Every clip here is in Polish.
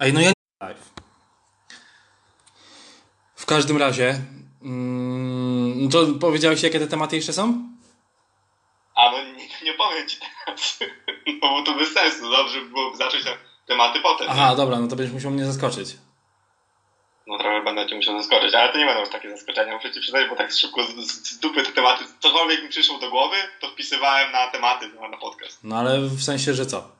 Ej, no ja nie live. W każdym razie, mm, to powiedziałeś, jakie te tematy jeszcze są? A no nie, nie powiem ci teraz, no bo to bez sensu, dobrze by było zacząć te tematy potem. Aha, nie? dobra, no to będziesz musiał mnie zaskoczyć. No trochę będę cię musiał zaskoczyć, ale to nie będą już takie zaskoczenia, muszę ci przyznać, bo tak szybko z, z, z dupy te tematy, cokolwiek mi przyszło do głowy, to wpisywałem na tematy na, na podcast. No ale w sensie, że co?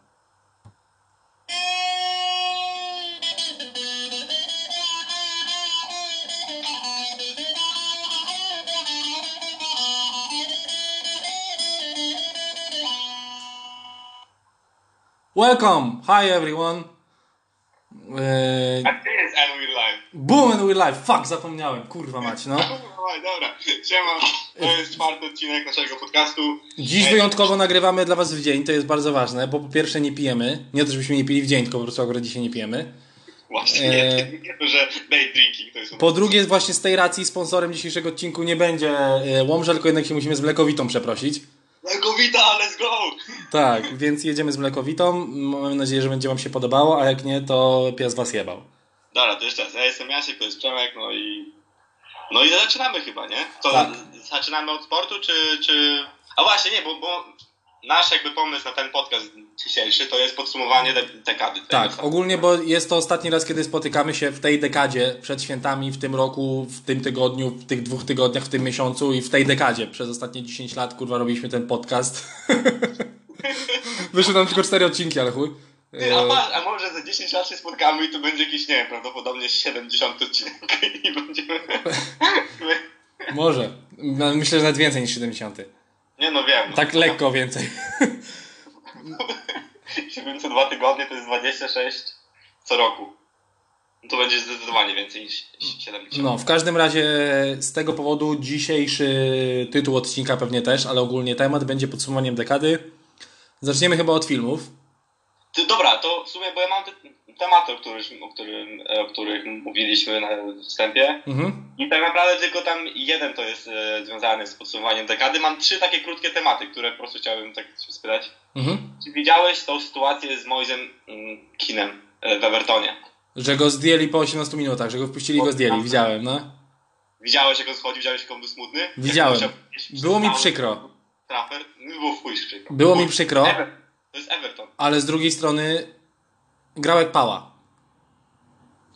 Welcome! Hi everyone! Eee, A ty jest And We Live. boom and we live! Fuck, zapomniałem, kurwa mać, no. Oj, dobra, siema, to jest czwarty odcinek naszego podcastu. Dziś E, wyjątkowo nagrywamy dla was w dzień, to jest bardzo ważne, bo po pierwsze nie pijemy, nie to żebyśmy nie pili w dzień, tylko po prostu akurat dzisiaj nie pijemy. Właśnie, e, nie, nie to, że day drinking to jest... Po drugie, właśnie z tej racji sponsorem dzisiejszego odcinku nie będzie e, Łomża, tylko jednak się musimy z Mlekowitą przeprosić. Mlekowita, let's go! Tak, więc jedziemy z Mlekowitą. Mam nadzieję, że będzie wam się podobało, a jak nie, to pies was jebał. Dobra, to jeszcze raz, ja jestem Jasiek, to jest Przemek, no i... No i zaczynamy chyba, nie? To Tak. zaczynamy od sportu, czy, czy... A właśnie, nie, bo, bo nasz jakby pomysł na ten podcast dzisiejszy to jest podsumowanie de dekady. Tak, ogólnie, bo jest to ostatni raz, kiedy spotykamy się w tej dekadzie, przed świętami, w tym roku, w tym tygodniu, w tych dwóch tygodniach, w tym miesiącu i w tej dekadzie. Przez ostatnie 10 lat, kurwa, robiliśmy ten podcast. Wyszły nam tylko cztery odcinki, ale chuj. Ty, a, ma, a może za 10 lat się spotkamy i to będzie jakiś, nie wiem, prawdopodobnie 70 odcinek i będziemy... Może. No, Myślę, że nawet więcej niż 70. Nie no wiem. Tak lekko więcej. 702 tygodnie to jest 26 co roku. No to będzie zdecydowanie więcej niż 70. No, w każdym razie z tego powodu dzisiejszy tytuł odcinka pewnie też, ale ogólnie temat będzie podsumowaniem dekady. Zaczniemy chyba od filmów. Ty, dobra, to w sumie, bo ja mam tematy, o których, o, którym, o których mówiliśmy na wstępie. Mhm. I tak naprawdę tylko tam jeden to jest e, związany z podsumowaniem dekady. Mam trzy takie krótkie tematy, które po prostu chciałbym tak spytać. Mhm. Czy widziałeś tą sytuację z Moisem mm, Kinem e, w Evertonie? Że go zdjęli po 18 minutach, że go wpuścili i go zdjęli. Widziałem, no. Widziałeś jak on schodził, widziałeś jak on był smutny? Widziałem. Było mi przykro. Trafer, było w chuj przykro. Było mi przykro. To jest Everton. Ale z drugiej strony grał jak pała.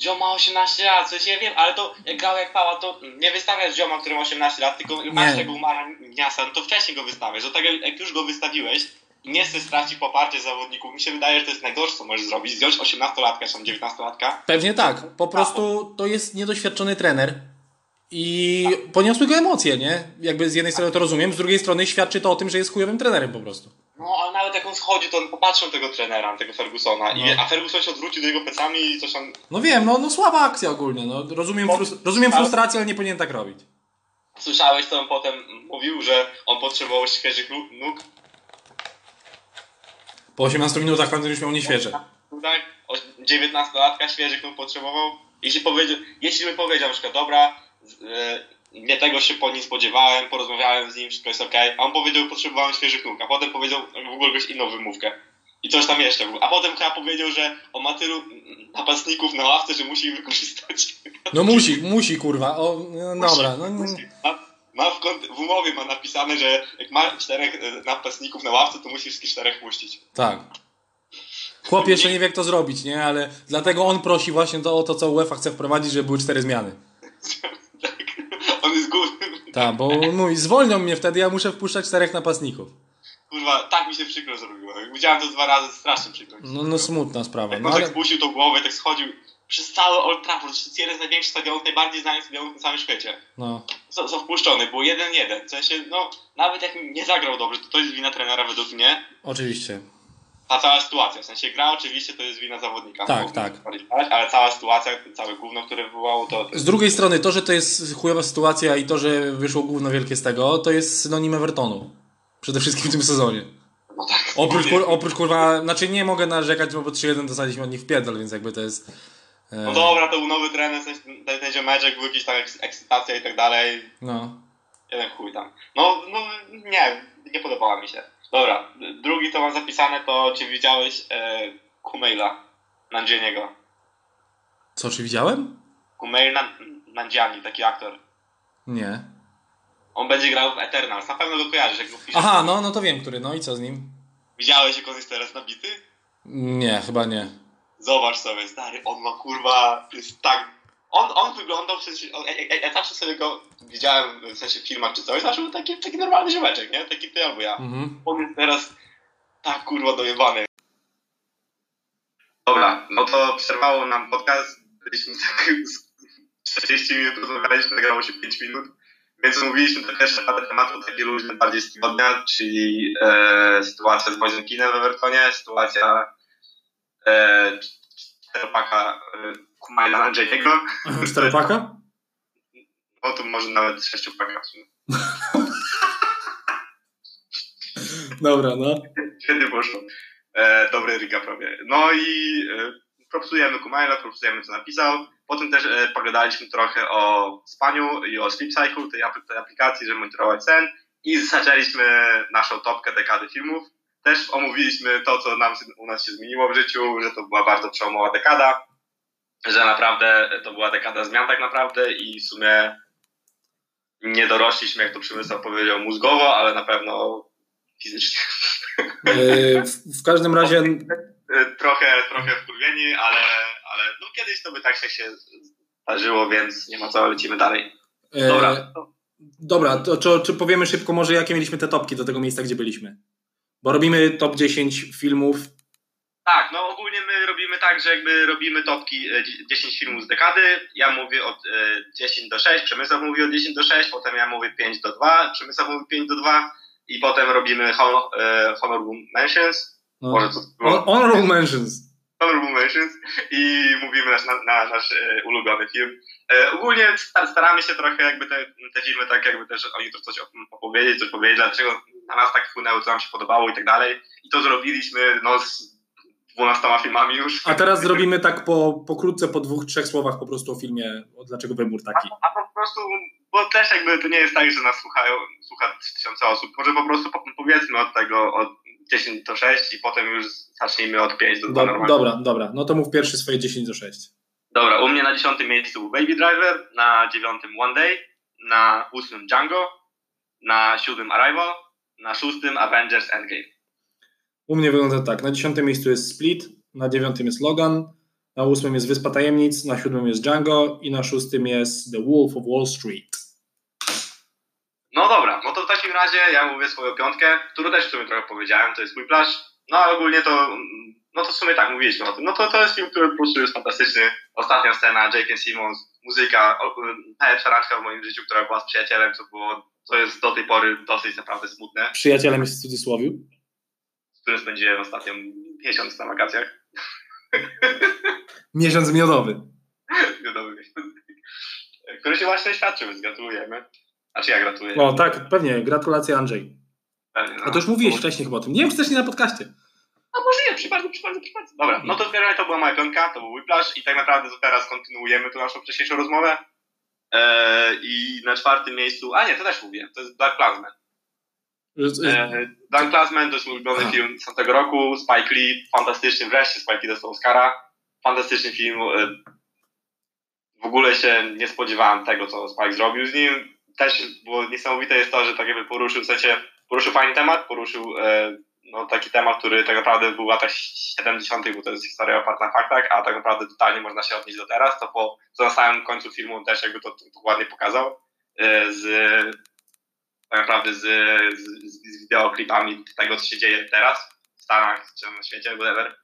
Ziom ma 18 lat, coś ja wiem, ale to jak grał jak pała, to nie wystawiasz zioma, który ma 18 lat, tylko masz tego Umara Miasa, no to wcześniej go wystawiasz. Do tego jak już go wystawiłeś i nie chcesz stracić poparcie zawodników, mi się wydaje, że to jest najgorsze, co możesz zrobić. Zdjąć 18-latka, czy tam 19-latka. Pewnie tak. Po prostu to jest niedoświadczony trener. I poniosły go emocje, nie? Jakby z jednej strony to rozumiem, z drugiej strony świadczy to o tym, że jest chujowym trenerem po prostu. No, ale nawet jak on schodzi, to on popatrzył tego trenera, tego Fergusona, i, No. a Ferguson się odwrócił do jego plecami i coś tam... No wiem, no, no słaba akcja ogólnie. No, rozumiem, Bo- frus- rozumiem frustrację, ale nie powinien tak robić. Słyszałeś, co on potem mówił, że on potrzebował świeżych nóg? Po 18 minutach pan już miał nieświeże. tak, 19-latka świeżych nóg potrzebował. Jeśli, powiedział, jeśli by powiedział na przykład, dobra, z- e, nie tego się po nim spodziewałem, porozmawiałem z nim, wszystko jest okej, a on powiedział, potrzebowałem świeżych nóg, a potem powiedział w ogóle jakąś inną wymówkę. I coś tam jeszcze. A potem chyba powiedział, że on ma tylu napastników na ławce, że musi ich wykorzystać. No musi, musi kurwa. O, no, dobra. No, no, Ma, ma w, w umowie ma napisane, że jak ma czterech e, napastników na ławce, to musi wszystkich czterech puścić. tak. Chłop jeszcze nie wie jak to zrobić, nie? Ale dlatego on prosi właśnie to, o to, co UEFA chce wprowadzić, żeby były cztery zmiany. tak. On jest głównym. Tak, bo mój, zwolnią mnie wtedy, ja muszę wpuszczać czterech napastników. Kurwa, tak mi się przykro zrobiło. Jak widziałem to dwa razy, strasznie przykro. No, no smutna sprawa. Jak No, on tak ale, spuścił tą głowę, tak schodził przez cały Old Trafford, jest jeden z największych stadionów, najbardziej znanych stadionów na całym świecie. no. Co, co wpuszczony, było 1-1. W sensie, no, nawet jak nie zagrał dobrze, to to jest wina trenera według mnie. Oczywiście. Ta cała sytuacja, w sensie gra oczywiście to jest wina zawodnika. Tak, tak. Ale cała sytuacja, całe gówno, które wywołało to... Z drugiej strony, to, że to jest chujowa sytuacja i to, że wyszło gówno wielkie z tego, to jest synonim Evertonu. Przede wszystkim w tym sezonie. no tak. Oprócz, kur, oprócz kurwa, znaczy nie mogę narzekać, bo po 3-1 dostaliśmy od nich w pierdol, więc jakby to jest... E, No dobra, to był nowy trener, sensie ten, ten ziomeczek, był jakiś tam eks- ekscytacja i tak dalej. no. Jeden chuj tam. No, no nie, nie podobała mi się. Dobra, drugi to mam zapisane, to czy widziałeś e, Kumaila na Dzieniego? Co, czy widziałem? Kumail Nan- Nanjiani, taki aktor. Nie. On będzie grał w Eternals. Na pewno go kojarzysz, jak go piszesz. Aha, no, no to wiem, który. No i co z nim? Widziałeś, jak on jest teraz nabity? Nie, chyba nie. Zobacz sobie, stary, on ma kurwa, jest tak... On, on wyglądał w sensie, on, ja, ja, ja zawsze sobie go widziałem w sensie w filmach czy coś, zawsze był taki, taki normalny ziomeczek, nie? Taki ty albo ja. Mhm. On jest teraz tak kurwa dojebany. Dobra, no to przerwało nam podcast, byliśmy tak z 40 minut rozmawialiśmy, nagrało się 5 minut, więc omówiliśmy te pierwsze parę tematów, takie luźne bardziej z tygodnia, czyli e, sytuacja z Moźnym Kinem w Evertonie, sytuacja e, czteropaka e, Kumaila Andrzejego, Czteropaka? no to może nawet sześciopaka w sumie. Dobra, no. Świetnie poszło. E, dobry recap robię. No i e, propsujemy Kumaila, propsujemy co napisał. Potem też e, pogadaliśmy trochę o spaniu i o Sleep Cycle, tej, tej aplikacji, żeby monitorować sen. I zaczęliśmy naszą topkę dekady filmów. Też omówiliśmy to, co nam u nas się zmieniło w życiu, że to była bardzo przełomowa dekada, że naprawdę to była dekada zmian tak naprawdę i w sumie nie dorośliśmy, jak to Przemysław powiedział, mózgowo, ale na pewno fizycznie. Yy, w, w każdym razie, trochę, trochę wkurwieni, ale, ale no kiedyś to by tak się, się zdarzyło, więc nie ma co, lecimy dalej. yy, Dobra. dobra, to czy, czy powiemy szybko może, jakie mieliśmy te topki do tego miejsca, gdzie byliśmy? Bo robimy top 10 filmów. Tak, no ogólnie my robimy tak, że jakby robimy topki e, dzie- 10 filmów z dekady, ja mówię od e, 10 do 6, Przemysław mówi od 10 do 6, potem ja mówię 5 do 2, Przemysław mówi 5 do 2 i potem robimy e, Honorable Mentions, No. może to Hon- Honorable mentions. Honorable Mentions i mówimy nasz, na, na nasz e, ulubiony film. E, ogólnie sta- staramy się trochę jakby te, te filmy tak jakby też o nich coś op- opowiedzieć, coś powiedzieć, dlaczego na nas tak wpłynęło, co nam się podobało i tak dalej. I to zrobiliśmy no z 12 filmami już. A teraz zrobimy tak po, pokrótce, po dwóch, trzech słowach po prostu o filmie, o dlaczego wybór taki. A po prostu, bo też jakby to nie jest tak, że nas słuchają, słucha tysiące osób. Może po prostu po, powiedzmy od tego od 10 do 6 i potem już zacznijmy od 5 do 2 Do, dobra, dobra, no to mów pierwszy swoje 10 do 6. Dobra, u mnie na dziesiątym miejscu był Baby Driver, na dziewiątym One Day, na ósmym Django, na siódmym Arrival, na szóstym Avengers Endgame. U mnie wygląda tak, na 10 miejscu jest Split, na 9 jest Logan, na 8 jest Wyspa Tajemnic, na 7 jest Django i na 6 jest The Wolf of Wall Street. No dobra, no to w takim razie ja mówię swoją piątkę, którą też w sumie trochę powiedziałem, to jest mój plaż. No ale ogólnie to, no to w sumie tak, mówiliśmy o tym. No to, to jest film, który po prostu jest fantastyczny. Ostatnia scena, Jake Simmons, muzyka, najlepsza randka w moim życiu, która była z przyjacielem, co było, co jest do tej pory dosyć naprawdę smutne, Przyjacielem jest w cudzysłowie. Którym spędziłem ostatnią miesiąc na wakacjach. Miesiąc miodowy. Wiadomo, który się właśnie świadczy, więc gratulujemy. Znaczy ja gratuluję. O tak, pewnie, gratulacje Andrzej. Pewnie, no. A to już mówiłeś wcześniej chyba o tym. Nie wiem, czy też nie na podcaście. A może nie, przypadku, przypadku, przypadku. Dobra, no to generalnie to była moja piątka, to był Whiplash i tak naprawdę teraz kontynuujemy tu naszą wcześniejszą rozmowę. Eee, I na czwartym miejscu, a nie, to też mówię, to jest Black Klansman. Klansman to jest mój ulubiony film z tamtego roku, Spike Lee, fantastyczny, wreszcie Spike Lee dostał Oscara. Fantastyczny film. e, W ogóle się nie spodziewałem tego, co Spike zrobił z nim. Też było niesamowite jest to, że tak jakby poruszył, w sensie poruszył fajny temat, poruszył e, no, taki temat, który tak naprawdę był w latach 70., bo to jest historia oparta na faktach, a tak naprawdę totalnie można się odnieść do teraz, to po co na samym końcu filmu on też jakby to, to, to ładnie pokazał e, z tak naprawdę z, z, z wideoklipami tego, co się dzieje teraz w Stanach czy na świecie, whatever.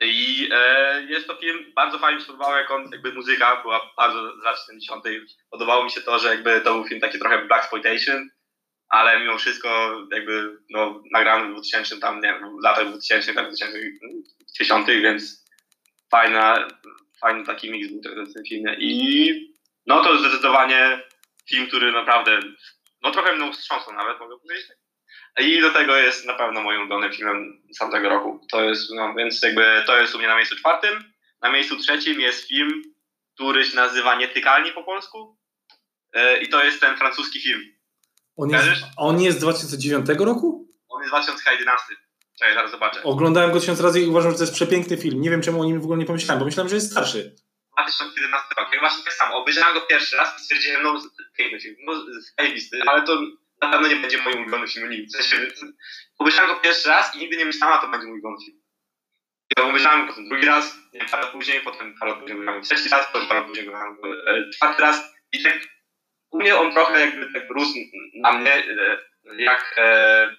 I e, jest to film, bardzo fajnie mi się podobało, jak on, jakby muzyka była bardzo z lat 70. Podobało mi się to, że jakby to był film taki trochę black exploitation, ale mimo wszystko jakby no, nagrany w 2000 tam, nie wiem, w latach 2000, tak 2010, więc fajna, fajny taki miks był w tym filmie. I no to zdecydowanie film, który naprawdę, no trochę mną wstrząsnął nawet, mogę powiedzieć. I do tego jest na pewno moim ulubionym filmem z tamtego roku. To jest, no więc jakby to jest u mnie na miejscu czwartym. Na miejscu trzecim jest film, który się nazywa Nietykalni po polsku. E, I to jest ten francuski film. On jest, on jest z 2009 roku? On jest 2011. Czekaj, zaraz zobaczę. Oglądałem go tysiąc razy i uważam, że to jest przepiękny film. Nie wiem, czemu o nim w ogóle nie pomyślałem, bo myślałem, że jest starszy. 2011 rok. Ja właśnie tak samo. Obejrzałem go pierwszy raz i stwierdziłem, no piękny film, no zajebisty, ale to na pewno nie będzie moim ulubionym filmem nigdy. Obejrzałem go pierwszy raz i nigdy nie myślałem, a to będzie mój ulubiony film. Ja obejrzałem go drugi raz, nie parę później, potem parę później trzeci raz, potem parę później e, czwarty raz i tak u mnie on trochę jakby tak rósł na mnie, e, jak e,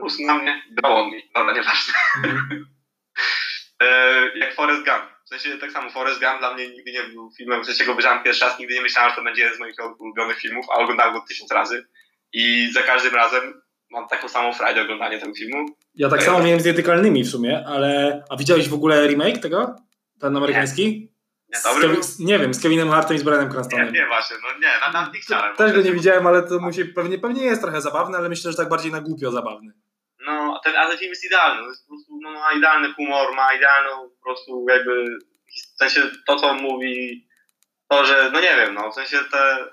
rósł na mnie, grał on mi, dobra, nieważne. e, jak Forrest Gump. W sensie tak samo Forrest Gump dla mnie nigdy nie był filmem, w sensie go obejrzałem pierwszy raz, nigdy nie myślałem, że to będzie jeden z moich ulubionych filmów, a oglądałem go tysiąc razy. I za każdym razem mam taką samą frajdę oglądania tego filmu. Ja tak samo miałem z Nietykalnymi w sumie, ale... A widziałeś w ogóle remake tego? Ten amerykański? Nie, był? nie wiem, z Kevinem Hartem i z Brianem Nie, Cranstonem. nie właśnie, no nie, na- nawet nie chciałem. Też go nie widziałem, ale to musi, pewnie, pewnie jest trochę zabawne, ale myślę, że tak bardziej na głupio zabawny. No, ten, ale film jest idealny, jest po prostu, no, ma idealny humor, ma idealną po prostu jakby, w sensie to co on mówi, to, że, no nie wiem, no, w sensie te,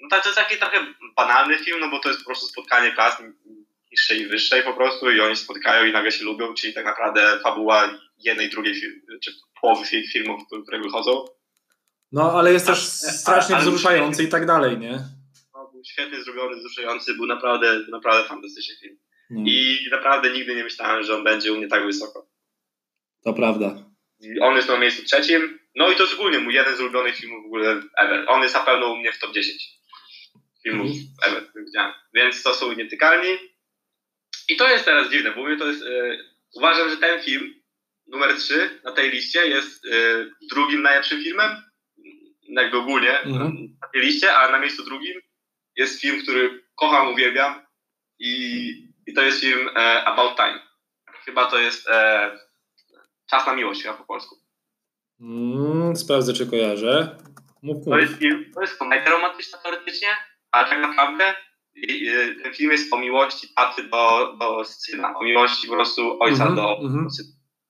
no to, jest taki trochę banalny film, no bo to jest po prostu spotkanie klas niższej i wyższej po prostu i oni spotykają i nagle się lubią, czyli tak naprawdę fabuła jednej, drugiej, czy połowy fi- filmów, które wychodzą. No, ale jest też strasznie ale- wzruszający i tak dalej, nie? No, był świetnie zrobiony, wzruszający, był naprawdę, naprawdę fantastyczny film. No, I naprawdę nigdy nie myślałem, że on będzie u mnie tak wysoko. to prawda. On jest na miejscu trzecim. No i to jest ogólnie mój jeden z ulubionych filmów w ogóle ever. On jest na pewno u mnie w top 10 filmów Mhm. ever, widziałem. Więc to są nietykalni. I to jest teraz dziwne, bo mnie to jest. E, uważam, że ten film, numer 3 na tej liście, jest e, drugim najlepszym filmem. Jakby ogólnie Mhm. na tej liście, a na miejscu drugim jest film, który kocham, uwielbiam. I, i to jest film e, About Time. Chyba to jest e, Czas na miłość, chyba po polsku. Mm, sprawdzę, czy kojarzę. Mów, To mów. jest film, to jest komedia romantyczna teoretycznie, a tak naprawdę i- i ten film jest o miłości taty do, do syna, o miłości po prostu ojca Mhm, do, mhm. do syna.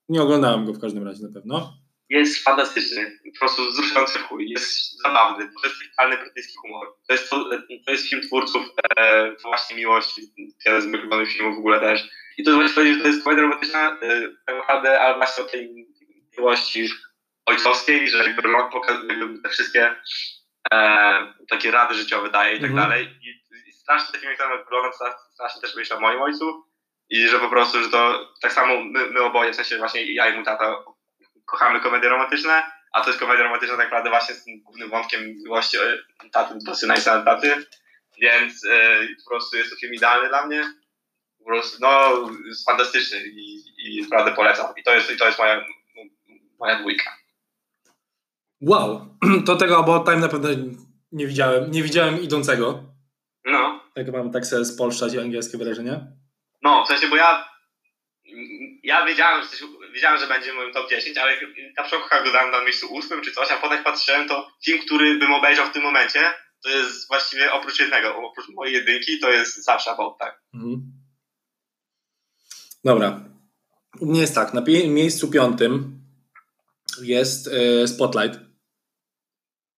Nie oglądałem go w każdym razie na pewno. Jest fantastyczny, po prostu wzruszający w chuj, jest zabawny, to jest totalny brytyjski humor. To jest, to, to jest film twórców e, właśnie miłości, jeden z moich ulubionych filmów w ogóle też. I to właśnie powiedzieć, że to jest komedia romantyczna, e, tak naprawdę, ale właśnie o tej miłości ojcowskiej, że jakby rok pokazuje te wszystkie e, takie rady życiowe daje i tak Mhm. dalej. I, I strasznie takim jak wygląda, strasznie też myślę o moim ojcu i że po prostu, że to tak samo my, my oboje, w sensie właśnie ja i mój tata kochamy komedie romantyczne, a to jest komedia romantyczna tak naprawdę właśnie z tym głównym wątkiem miłości e, taty do syna i syna taty, więc e, po prostu jest to film idealny dla mnie. Po prostu, no, jest fantastyczny i, i naprawdę polecam. I to jest, i to jest moja, moja dwójka. Wow, to tego About Time na pewno nie widziałem. Nie widziałem idącego. No, Jak mam tak sobie spolszczać angielskie wyrażenia. no, w sensie, bo ja ja wiedziałem, że, coś, wiedziałem, że będzie w moim top 10, ale na początku go dałem na miejscu ósmym czy coś, a potem patrzyłem, to film, który bym obejrzał w tym momencie, to jest właściwie oprócz jednego, oprócz mojej jedynki, to jest zawsze About Time. Mhm. Dobra. U mnie jest tak, na pie- miejscu piątym jest e, Spotlight,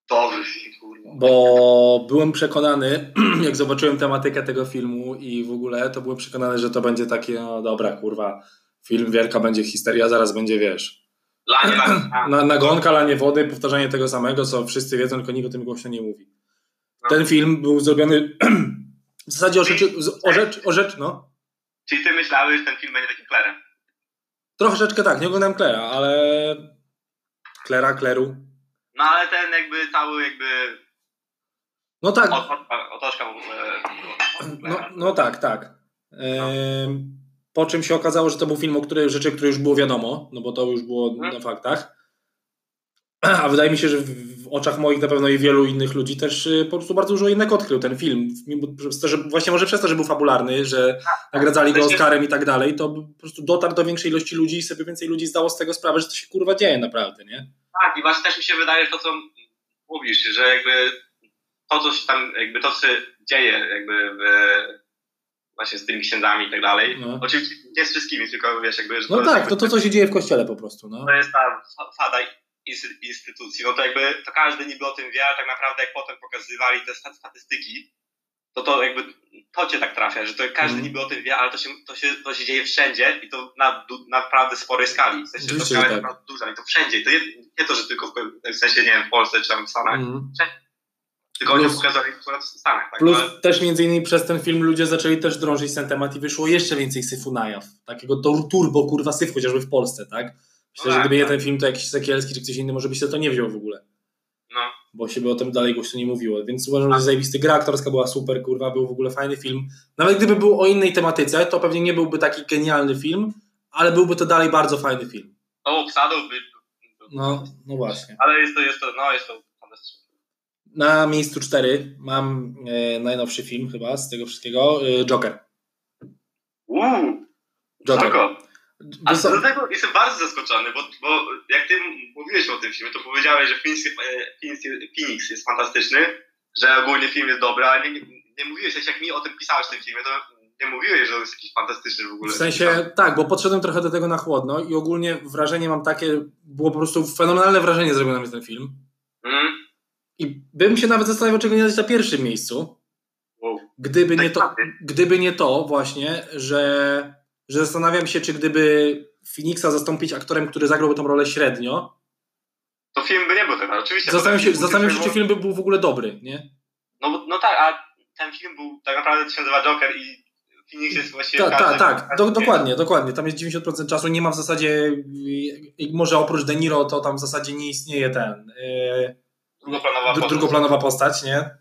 Dobry film, kurwa. bo byłem przekonany, jak zobaczyłem tematykę tego filmu i w ogóle, to byłem przekonany, że to będzie takie, no dobra, kurwa, film wielka będzie histeria, zaraz będzie, wiesz, Lanie, na, nagonka, lanie wody, powtarzanie tego samego, co wszyscy wiedzą, tylko nikt o tym głośno nie mówi. No. Ten film był zrobiony w zasadzie o rzeczy, o rzecz, o rzecz, no, Czyli ty myślałeś, że ten film będzie takim klerem? troszeczkę tak, nie oglądałem Klera, ale Klera, Kleru, No ale ten jakby cały jakby no tak, otoczka, otoczka e, No, no tak, tak. Em, Po czym się okazało, że to był film, o której rzeczy, które już było wiadomo, no bo to już było Mhm. na faktach. A wydaje mi się, że w, oczach moich na pewno i wielu innych ludzi też y, po prostu bardzo dużo jednak odkrył ten film. Przez to, że, właśnie może przez to, że był fabularny, że nagradzali go To się- Oscarem i tak dalej, to po prostu dotarł do większej ilości ludzi i sobie więcej ludzi zdało z tego sprawę, że to się kurwa dzieje naprawdę, nie? Tak, i właśnie też mi się wydaje, że to co mówisz, że jakby to, co się tam, jakby to, co się dzieje jakby w, właśnie z tymi księdzami i tak dalej. No. Oczywiście nie z wszystkimi, tylko wiesz, jakby, że No to, tak, jakby, to to, co się dzieje w kościele po prostu, no. to jest ta fa- fada insty- instytucji, no to jakby to każdy niby o tym wie, ale tak naprawdę jak potem pokazywali te sta- statystyki, to to jakby to cię tak trafia, że to każdy Mhm. niby o tym wie, ale to się, to się, to się dzieje wszędzie i to na du- naprawdę sporej skali. W sensie, to skala że jest tak. naprawdę duża i to wszędzie. I to nie, nie to, że tylko w, w sensie, nie wiem, w Polsce czy tam w Stanach, Mhm. Tylko oni Plus- pokazali akurat w Stanach. Tak? Plus Ale- też między innymi przez ten film ludzie zaczęli też drążyć ten temat i wyszło jeszcze więcej syfu na jaw. Takiego tur- turbo kurwa syfu, chociażby w Polsce, tak? Myślę, No że tak, gdyby nie tak. ten film, to jakiś Sekielski czy ktoś inny może by się to nie wziął w ogóle. no. Bo się by o tym dalej głośno nie mówiło. Więc uważam, że zajebisty gra aktorska była super, kurwa, był w ogóle fajny film. Nawet gdyby był o innej tematyce, to pewnie nie byłby taki genialny film, ale byłby to dalej bardzo fajny film. No, obsadą by... No, no właśnie. Ale jest to, jest to, no jest to. Na miejscu cztery mam e, najnowszy film chyba z tego wszystkiego, e, Joker. Uuu, Joker. Spoko. A tego jestem bardzo zaskoczony, bo, bo jak ty mówiłeś o tym filmie, to powiedziałeś, że Phoenix, e, Phoenix, Phoenix jest fantastyczny, że ogólnie film jest dobry, ale nie, nie, mówiłeś, jak mi o tym pisałeś w tym filmie, to nie mówiłeś, że on jest jakiś fantastyczny w ogóle. W sensie, tak, bo podszedłem trochę do tego na chłodno i ogólnie wrażenie mam takie, było po prostu fenomenalne wrażenie zrobione na mnie ten film. Mm? I bym się nawet zastanawiał, czego nie dać na pierwszym miejscu, Wow. gdyby nie to, gdyby nie to właśnie, że, że zastanawiam się, czy gdyby Phoenixa zastąpić aktorem, który zagrałby tą rolę średnio, To film by nie był ten, oczywiście. zastanawiam się, zastanawiam się, czy film by był w ogóle dobry, nie? No, no tak, a ten film był tak naprawdę się nazywa Joker i Phoenix jest właściwie. Tak, tak, tak, do, dokładnie, dokładnie. Tam jest 90% czasu, nie ma w zasadzie, może oprócz De Niro, to tam w zasadzie nie istnieje ten, yy, Drugoplanowa dru- postać. drugoplanowa postać, nie?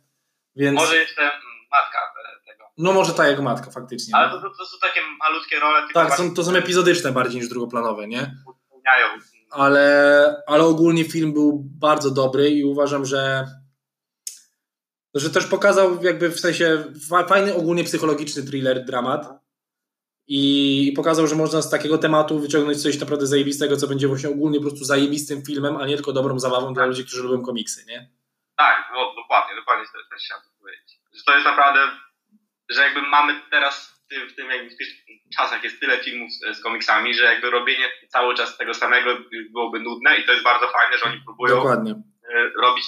Więc, Może jeszcze mm, matka tego. no może tak jak matka faktycznie. Ale no. to, to, są takie malutkie role, Tak, są, to są epizodyczne bardziej niż drugoplanowe, nie? ale, ale ogólnie film był bardzo dobry i uważam, że że też pokazał jakby w sensie fa- fajny ogólnie psychologiczny thriller, dramat i pokazał, że można z takiego tematu wyciągnąć coś naprawdę zajebistego, co będzie właśnie ogólnie po prostu zajebistym filmem, a nie tylko dobrą zabawą dla ludzi, którzy lubią komiksy, nie? Tak, no, dokładnie, dokładnie też, też chciałem to powiedzieć. Że to jest naprawdę, że jakby mamy teraz w tym, jakby w tych czasach jest tyle filmów z, z komiksami, że jakby robienie cały czas tego samego byłoby nudne i to jest bardzo fajne, że oni próbują Dokładnie. e, robić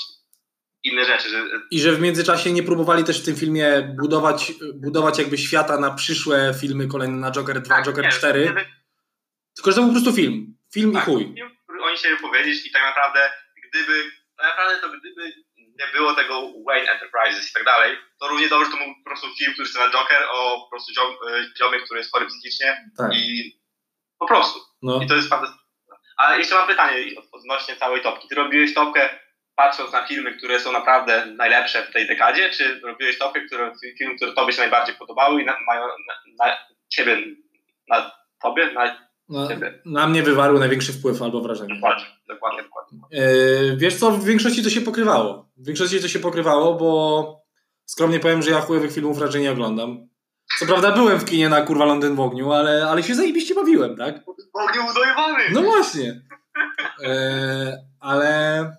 inne rzeczy, że I że w międzyczasie nie próbowali też w tym filmie budować, budować jakby świata na przyszłe filmy kolejne, na Joker 2, tak, Joker nie, 4, żeby- tylko że to był po prostu film. Film tak, i chuj. Oni chcieli powiedzieć i tak naprawdę gdyby, tak naprawdę to gdyby nie było tego Wayne Enterprises i tak dalej, to równie dobrze to mógł po prostu film, który jest na Joker o po prostu ziom, e, ziomie, który jest chory psychicznie Tak. i po prostu. No. I to jest fantastyczne. Ale jeszcze mam pytanie odnośnie całej topki. Ty robiłeś topkę patrząc na filmy, które są naprawdę najlepsze w tej dekadzie, czy robiłeś topkę, które, filmy, które tobie się najbardziej podobały i na, mają na, na ciebie, na tobie, na Na, ciebie? na mnie wywarły największy wpływ albo wrażenie. Dokładnie, dokładnie, dokładnie. Yy, wiesz co, w większości to się pokrywało. W większości to się pokrywało, bo skromnie powiem, że ja chujowych filmów raczej nie oglądam. Co prawda byłem w kinie na kurwa Londyn w ogniu, ale, ale się zajebiście bawiłem, tak? Ogniu udojewany! No właśnie. Yy, ale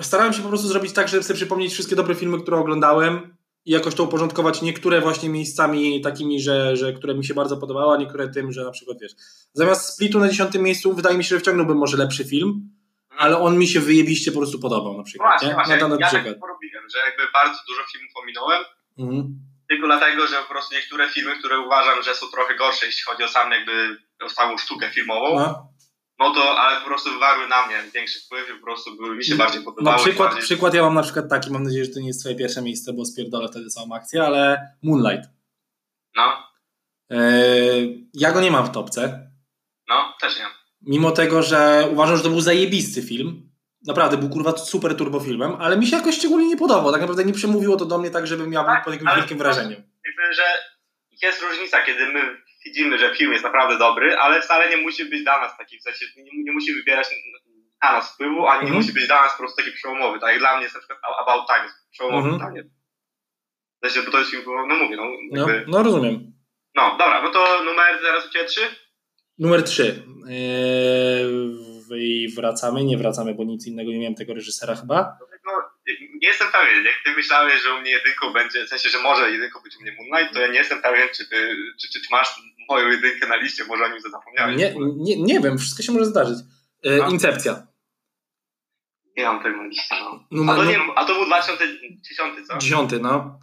starałem się po prostu zrobić tak, żeby sobie przypomnieć wszystkie dobre filmy, które oglądałem i jakoś to uporządkować niektóre właśnie miejscami takimi, że, że które mi się bardzo podobały, a niektóre tym, że na przykład wiesz, zamiast Splitu na dziesiątym miejscu wydaje mi się, że wciągnąłbym może lepszy film, ale on mi się wyjebiście po prostu podobał na przykład, Właśnie, nie? właśnie, Na ja przykład. tak porobiłem, że jakby bardzo dużo filmów ominąłem, Mhm. tylko dlatego, że po prostu niektóre filmy, które uważam, że są trochę gorsze, jeśli chodzi o sam jakby o samą sztukę filmową, No. No to ale po prostu wywarły na mnie większy wpływ i po prostu były, mi się bardziej Na podobały. przykład, bardziej... przykład ja mam na przykład taki, mam nadzieję, że to nie jest twoje pierwsze miejsce, bo spierdolę wtedy całą akcję, ale Moonlight. No, Eee, ja go nie mam w topce, no, też nie. mimo tego, że uważam, że to był zajebisty film. Naprawdę był kurwa super turbo filmem, ale mi się jakoś szczególnie nie podobał. Tak naprawdę nie przemówiło to do mnie tak, żebym miał Tak, pod jakimś wielkim wrażeniem. Jakby, że jest różnica, kiedy my widzimy, że film jest naprawdę dobry, ale wcale nie musi być dla nas taki, w sensie nie, nie musi wybierać na nas wpływu, ani nie Mhm. musi być dla nas po prostu taki przełomowy. Tak jak dla mnie jest na przykład About Time jest przełomowy Mhm. dla mnie. W sensie, bo to jest film, no mówię, no, No, jakby, no rozumiem. no dobra, no to numer zaraz u Ciebie trzy? Numer 3. I wracamy, nie wracamy, bo nic innego nie miałem tego reżysera chyba. Nie jestem pewien, jak Ty myślałeś, że u mnie jedynką będzie, w sensie, że może jedynką być u mnie Moonlight, to ja nie jestem pewien, czy Ty, czy, czy, czy masz moją jedynkę na liście, może o nim zapomniałeś. Nie, nie, nie wiem, wszystko się może zdarzyć. E, No. Incepcja. Nie mam tego na liście, no. Numer, A to, nie, a to był 2010, co? dziesiąty, no.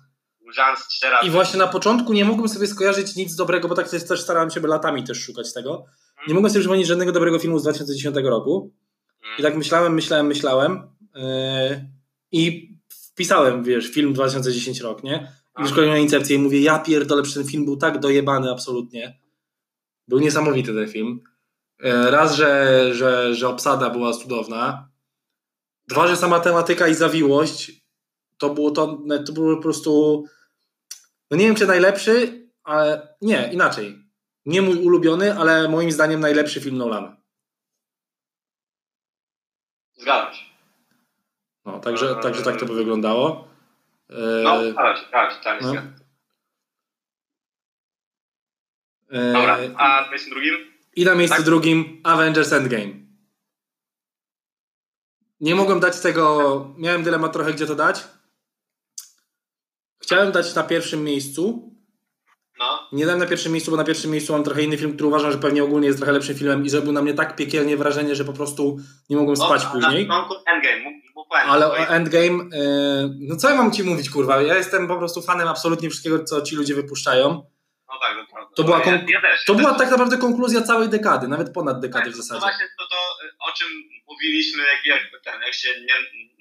Żans 4 razy. I właśnie na początku nie mogłem sobie skojarzyć nic dobrego, bo tak też starałem się latami też szukać tego. Nie mogłem sobie przypomnieć żadnego dobrego filmu z 2010 roku. I tak myślałem, myślałem, myślałem yy, i wpisałem, wiesz, film 2010 rok, nie? I już kolejną incepcję i mówię, ja pierdolę, przecież ten film był tak dojebany absolutnie. Był niesamowity ten film. Yy, raz, że, że, że obsada była cudowna. Dwa, że sama tematyka i zawiłość to było to, to było po prostu no nie wiem, czy najlepszy, ale nie, inaczej. Nie mój ulubiony, ale moim zdaniem najlepszy film Nolana. Zgadzam się. No, także, także tak to by wyglądało. No, zgadzam się, zgadzam się, tak, no. eee, Dobra, a na miejscu drugim? I na miejscu tak? drugim Avengers Endgame. Nie mogłem dać tego, miałem dylemat trochę gdzie to dać. Chciałem dać na pierwszym miejscu. No. Nie dałem na pierwszym miejscu, bo na pierwszym miejscu mam trochę inny film, który uważam, że pewnie ogólnie jest trochę lepszym filmem i zrobił na mnie tak piekielnie wrażenie, że po prostu nie mogłem spać no, później. No, no, Endgame. Ale No o i- Endgame, yy, no co ja mam ci mówić, kurwa? Ja jestem po prostu fanem absolutnie wszystkiego, co ci ludzie wypuszczają. No tak, to była ja, ja też. To ja była też. tak naprawdę konkluzja całej dekady, nawet ponad dekady w To zasadzie. właśnie to, to, o czym mówiliśmy, jak, jak, ten, jak się nie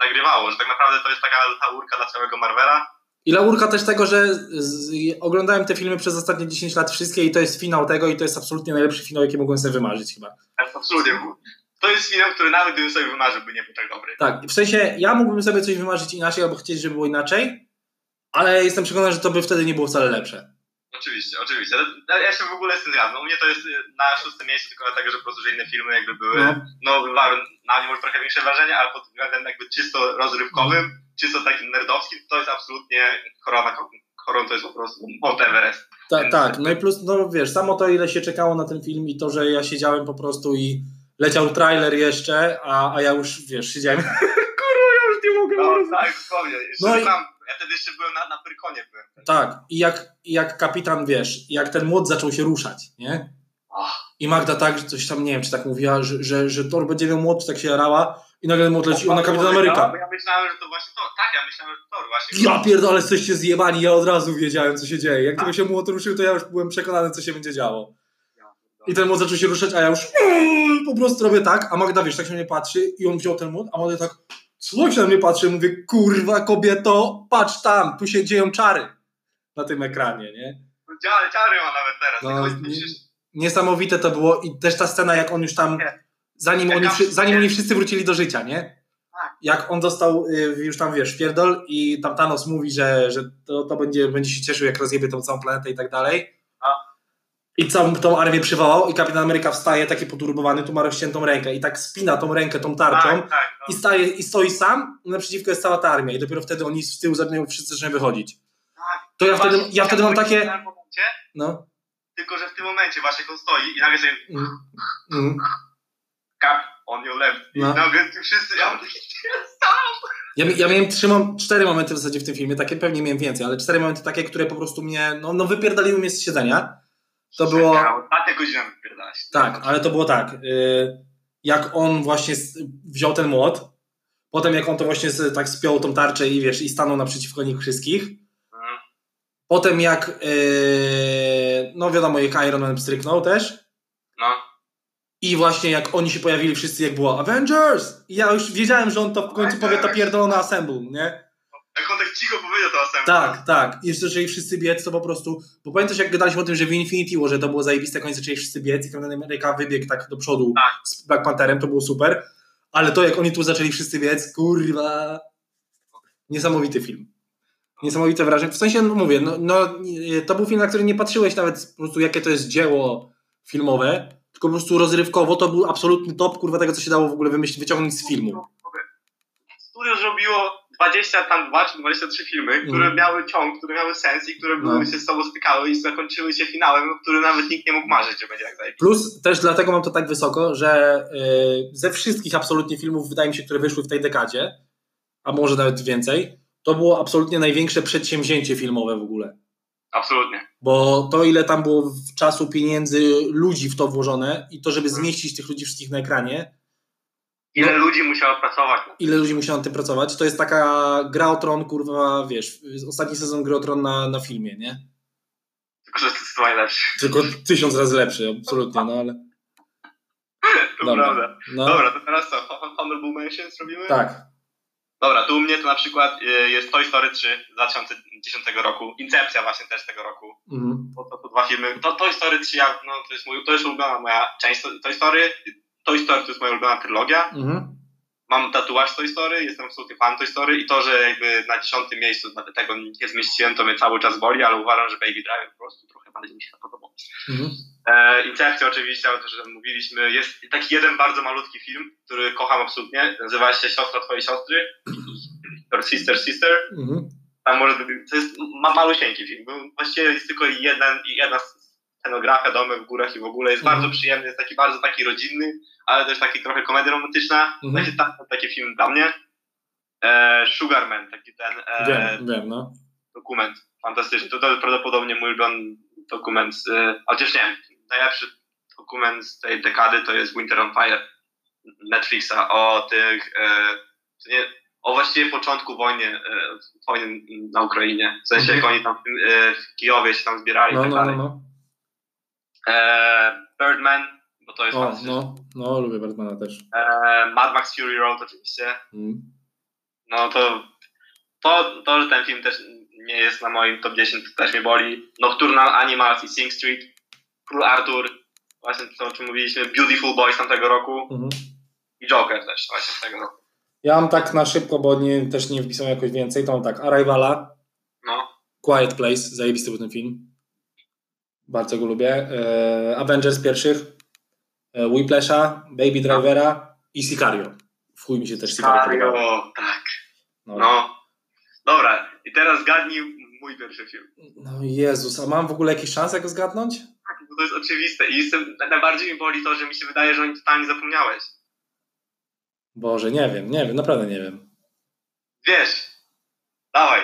nagrywało, że tak naprawdę to jest taka laurka dla całego Marvela. I laurka też tego, że z, oglądałem te filmy przez ostatnie 10 lat wszystkie i to jest finał tego i to jest absolutnie najlepszy finał, jaki mogłem sobie wymarzyć chyba. Tak, Absolutnie. To jest film, który nawet gdybym sobie wymarzył, by nie był tak dobry. Tak, w sensie ja mógłbym sobie coś wymarzyć inaczej albo chcieć, żeby było inaczej, ale jestem przekonany, że to by wtedy nie było wcale lepsze. Oczywiście, oczywiście. Ja się w ogóle z tym zgadzam. U mnie to jest na szóstym miejscu tylko dlatego, że po prostu, że inne filmy jakby były, No. no, na mnie może trochę większe wrażenie, ale pod względem jakby czysto rozrywkowym, czysto takim nerdowskim, to jest absolutnie korona, koron to jest po prostu Mount Everest. Ta, Więc- tak, no i plus, no wiesz, samo to, ile się czekało na ten film i to, że ja siedziałem po prostu i leciał trailer jeszcze, a, a ja już, wiesz, siedziałem, kurwa, ja już nie mogę. No tak. Jeszcze No i- tam, ja wtedy jeszcze byłem na, na Pyrkonie byłem. Tak, i jak, jak kapitan, wiesz, jak ten młot zaczął się ruszać, nie? Ach. I Magda tak, że coś tam, nie wiem, czy tak mówiła, że, że, że Thor będzie miał młot, czy tak się jarała i nagle młot leci, ona Kapitan Ameryka. ja myślałem, że to właśnie to. Tak, ja myślałem, że to Thor właśnie. Ja pierdolę, jesteście zjebani, ja od razu wiedziałem, co się dzieje. Jak tylko się młot ruszył, to ja już byłem przekonany, co się będzie działo. I ten młot zaczął się ruszać, a ja już po prostu robię tak, a Magda, wiesz, tak się mnie patrzy i on wziął ten młot, a Magda tak, co się na mnie patrzy? Mówię, kurwa kobieto, patrz tam, tu się dzieją czary na tym ekranie, nie? Ciary, ciary ma nawet teraz. No, No, Niesamowite to było i też ta scena, jak on już tam, Nie. Zanim oni, wszy- zanim oni wszyscy wrócili do życia, nie? Tak. Jak on dostał y, już tam, wiesz, pierdol i tam Thanos mówi, że, że to, to będzie, będzie się cieszył, jak rozjebie tą całą planetę i tak dalej. I całą tą armię przywołał i Kapitan Ameryka wstaje taki poturbowany, tu ma rozciętą rękę i tak spina tą rękę tą tarczą tak, tak. i, No, staje, i stoi sam i naprzeciwko jest cała ta armia i dopiero wtedy oni z tyłu zaczynają wszyscy zaczynają wychodzić. tak. To ja wtedy, Właśnie, ja wtedy mam takie... momencie, No. Tylko, że w tym momencie właśnie on stoi i nagle sobie Mm, mm. Cap on your left. I No. ci wszyscy, ja mówię, Ja, ja miałem trzy, cztery momenty w zasadzie w tym filmie, takie pewnie miałem więcej, ale cztery momenty takie, które po prostu mnie, no, no wypierdaliły mnie z siedzenia. To było, A te godziny wypierdalać. tak, ale to było tak, y, jak on właśnie wziął ten młot, potem jak on to właśnie tak spiął tą tarczę i wiesz, i stanął naprzeciwko nich wszystkich, Mhm. potem jak, y, no wiadomo, jak Iron Man stryknął też. I właśnie jak oni się pojawili wszyscy, jak było Avengers! I ja już wiedziałem, że on to w końcu powie to pierdolone assemble, nie? Jak on tak cicho powiedział to następne. Tak, tak. I jeszcze zaczęli wszyscy biec, to po prostu... Bo pamiętasz, jak gadaliśmy o tym, że w Infinity War, że to było zajebiste, oni zaczęli wszyscy biec i Kapitan Ameryka wybiegł tak do przodu Tak. z Black Pantherem, to było super. Ale to, jak oni tu zaczęli wszyscy biec, kurwa... Niesamowity film. Niesamowite wrażenie. W sensie, no mówię, no, no, to był film, na który nie patrzyłeś nawet po prostu, jakie to jest dzieło filmowe, tylko po prostu rozrywkowo to był absolutny top, kurwa, tego, co się dało w ogóle wymyślić, wyciągnąć z filmu. Studio zrobiło 20, tam 2 czy 23 filmy, które Mhm. miały ciąg, które miały sens i które były No. się z sobą stykały i zakończyły się finałem, o którym nawet nikt nie mógł marzyć, że będzie tak zajebiste. Plus też dlatego mam to tak wysoko, że y, ze wszystkich absolutnie filmów, wydaje mi się, które wyszły w tej dekadzie, a może nawet więcej, to było absolutnie największe przedsięwzięcie filmowe w ogóle. Absolutnie. Bo to, ile tam było w czasu, pieniędzy, ludzi w to włożone i to, żeby zmieścić tych ludzi wszystkich na ekranie, Ile no. ludzi musiało pracować? Ile ludzi musiało na tym pracować? To jest taka gra o tron, kurwa, wiesz, ostatni sezon gry o tron na, na filmie, nie? Tylko, że to jest najlepszy. Tylko tysiąc razy lepszy, absolutnie, no ale... To Dobra. prawda. No. Dobra, to teraz co? Honorable Mentions robimy? Tak. Dobra, tu u mnie to na przykład y, jest Toy Story 3 z 2010 roku, Incepcja właśnie też tego roku. Mhm. To, to, to dwa filmy. To, Toy Story 3, ja, no, to, jest mój, to jest ulubiona moja część Toy Story. Toy Story to jest moja ulubiona trylogia. Mhm. Mam tatuaż Toy Story, jestem absolutnie fan Toy Story i to, że jakby na dziesiątym miejscu tego nie zmieściłem, to mnie cały czas boli, ale uważam, że Baby Driver po prostu trochę bardziej mi się podobał. Mhm. E, Incepcja oczywiście, o tym, mówiliśmy. Jest taki jeden bardzo malutki film, który kocham absolutnie. Nazywa się Siostra Twojej Siostry. Or Sister Sister. Mhm. Tam może, to jest ma, malusieńki film. Właściwie jest tylko jeden, jedna scenografia, domy w górach i w ogóle. Jest mhm. bardzo przyjemny, jest taki bardzo taki rodzinny, ale też taki trochę komedia romantyczna. Mhm. Taki, taki film dla mnie. E, Sugarman, taki ten e, wiem, wiem, no. dokument fantastyczny. To, to prawdopodobnie mój ulubiony dokument, e, chociaż nie najlepszy dokument z tej dekady to jest Winter on Fire Netflixa o tych, e, nie, o właściwie początku wojny, e, wojny na Ukrainie. W sensie, jak mhm. oni tam e, w Kijowie się tam zbierali no, i tak no, dalej. No, no. E, Birdman, bo to jest o, no, no, lubię Birdmana też. E, Mad Max Fury Road oczywiście. Mm. No to, to, to, że ten film też nie jest na moim top 10, to też mnie boli. Nocturnal Animals i Sing Street Król Arthur, właśnie to o czym mówiliśmy, Beautiful Boy z tamtego roku mhm. i Joker też właśnie z tego roku. Ja mam tak na szybko, bo nie, też nie wpisałem jakoś więcej, to mam tak Arrivala, no. Quiet Place, zajebisty był ten film. Bardzo go lubię. E, Avengers pierwszych, e, Whiplasha, Baby Drivera i Sicario. W chuj mi się też Sicario Sicario, tak. No. no. Dobra, i teraz zgadnij mój pierwszy film. No Jezus, a mam w ogóle jakieś szanse go zgadnąć? Tak, bo to jest oczywiste i jestem, najbardziej mi boli to, że mi się wydaje, że o nim totalnie zapomniałeś. Boże, nie wiem, nie wiem, naprawdę nie wiem. Wiesz, dawaj.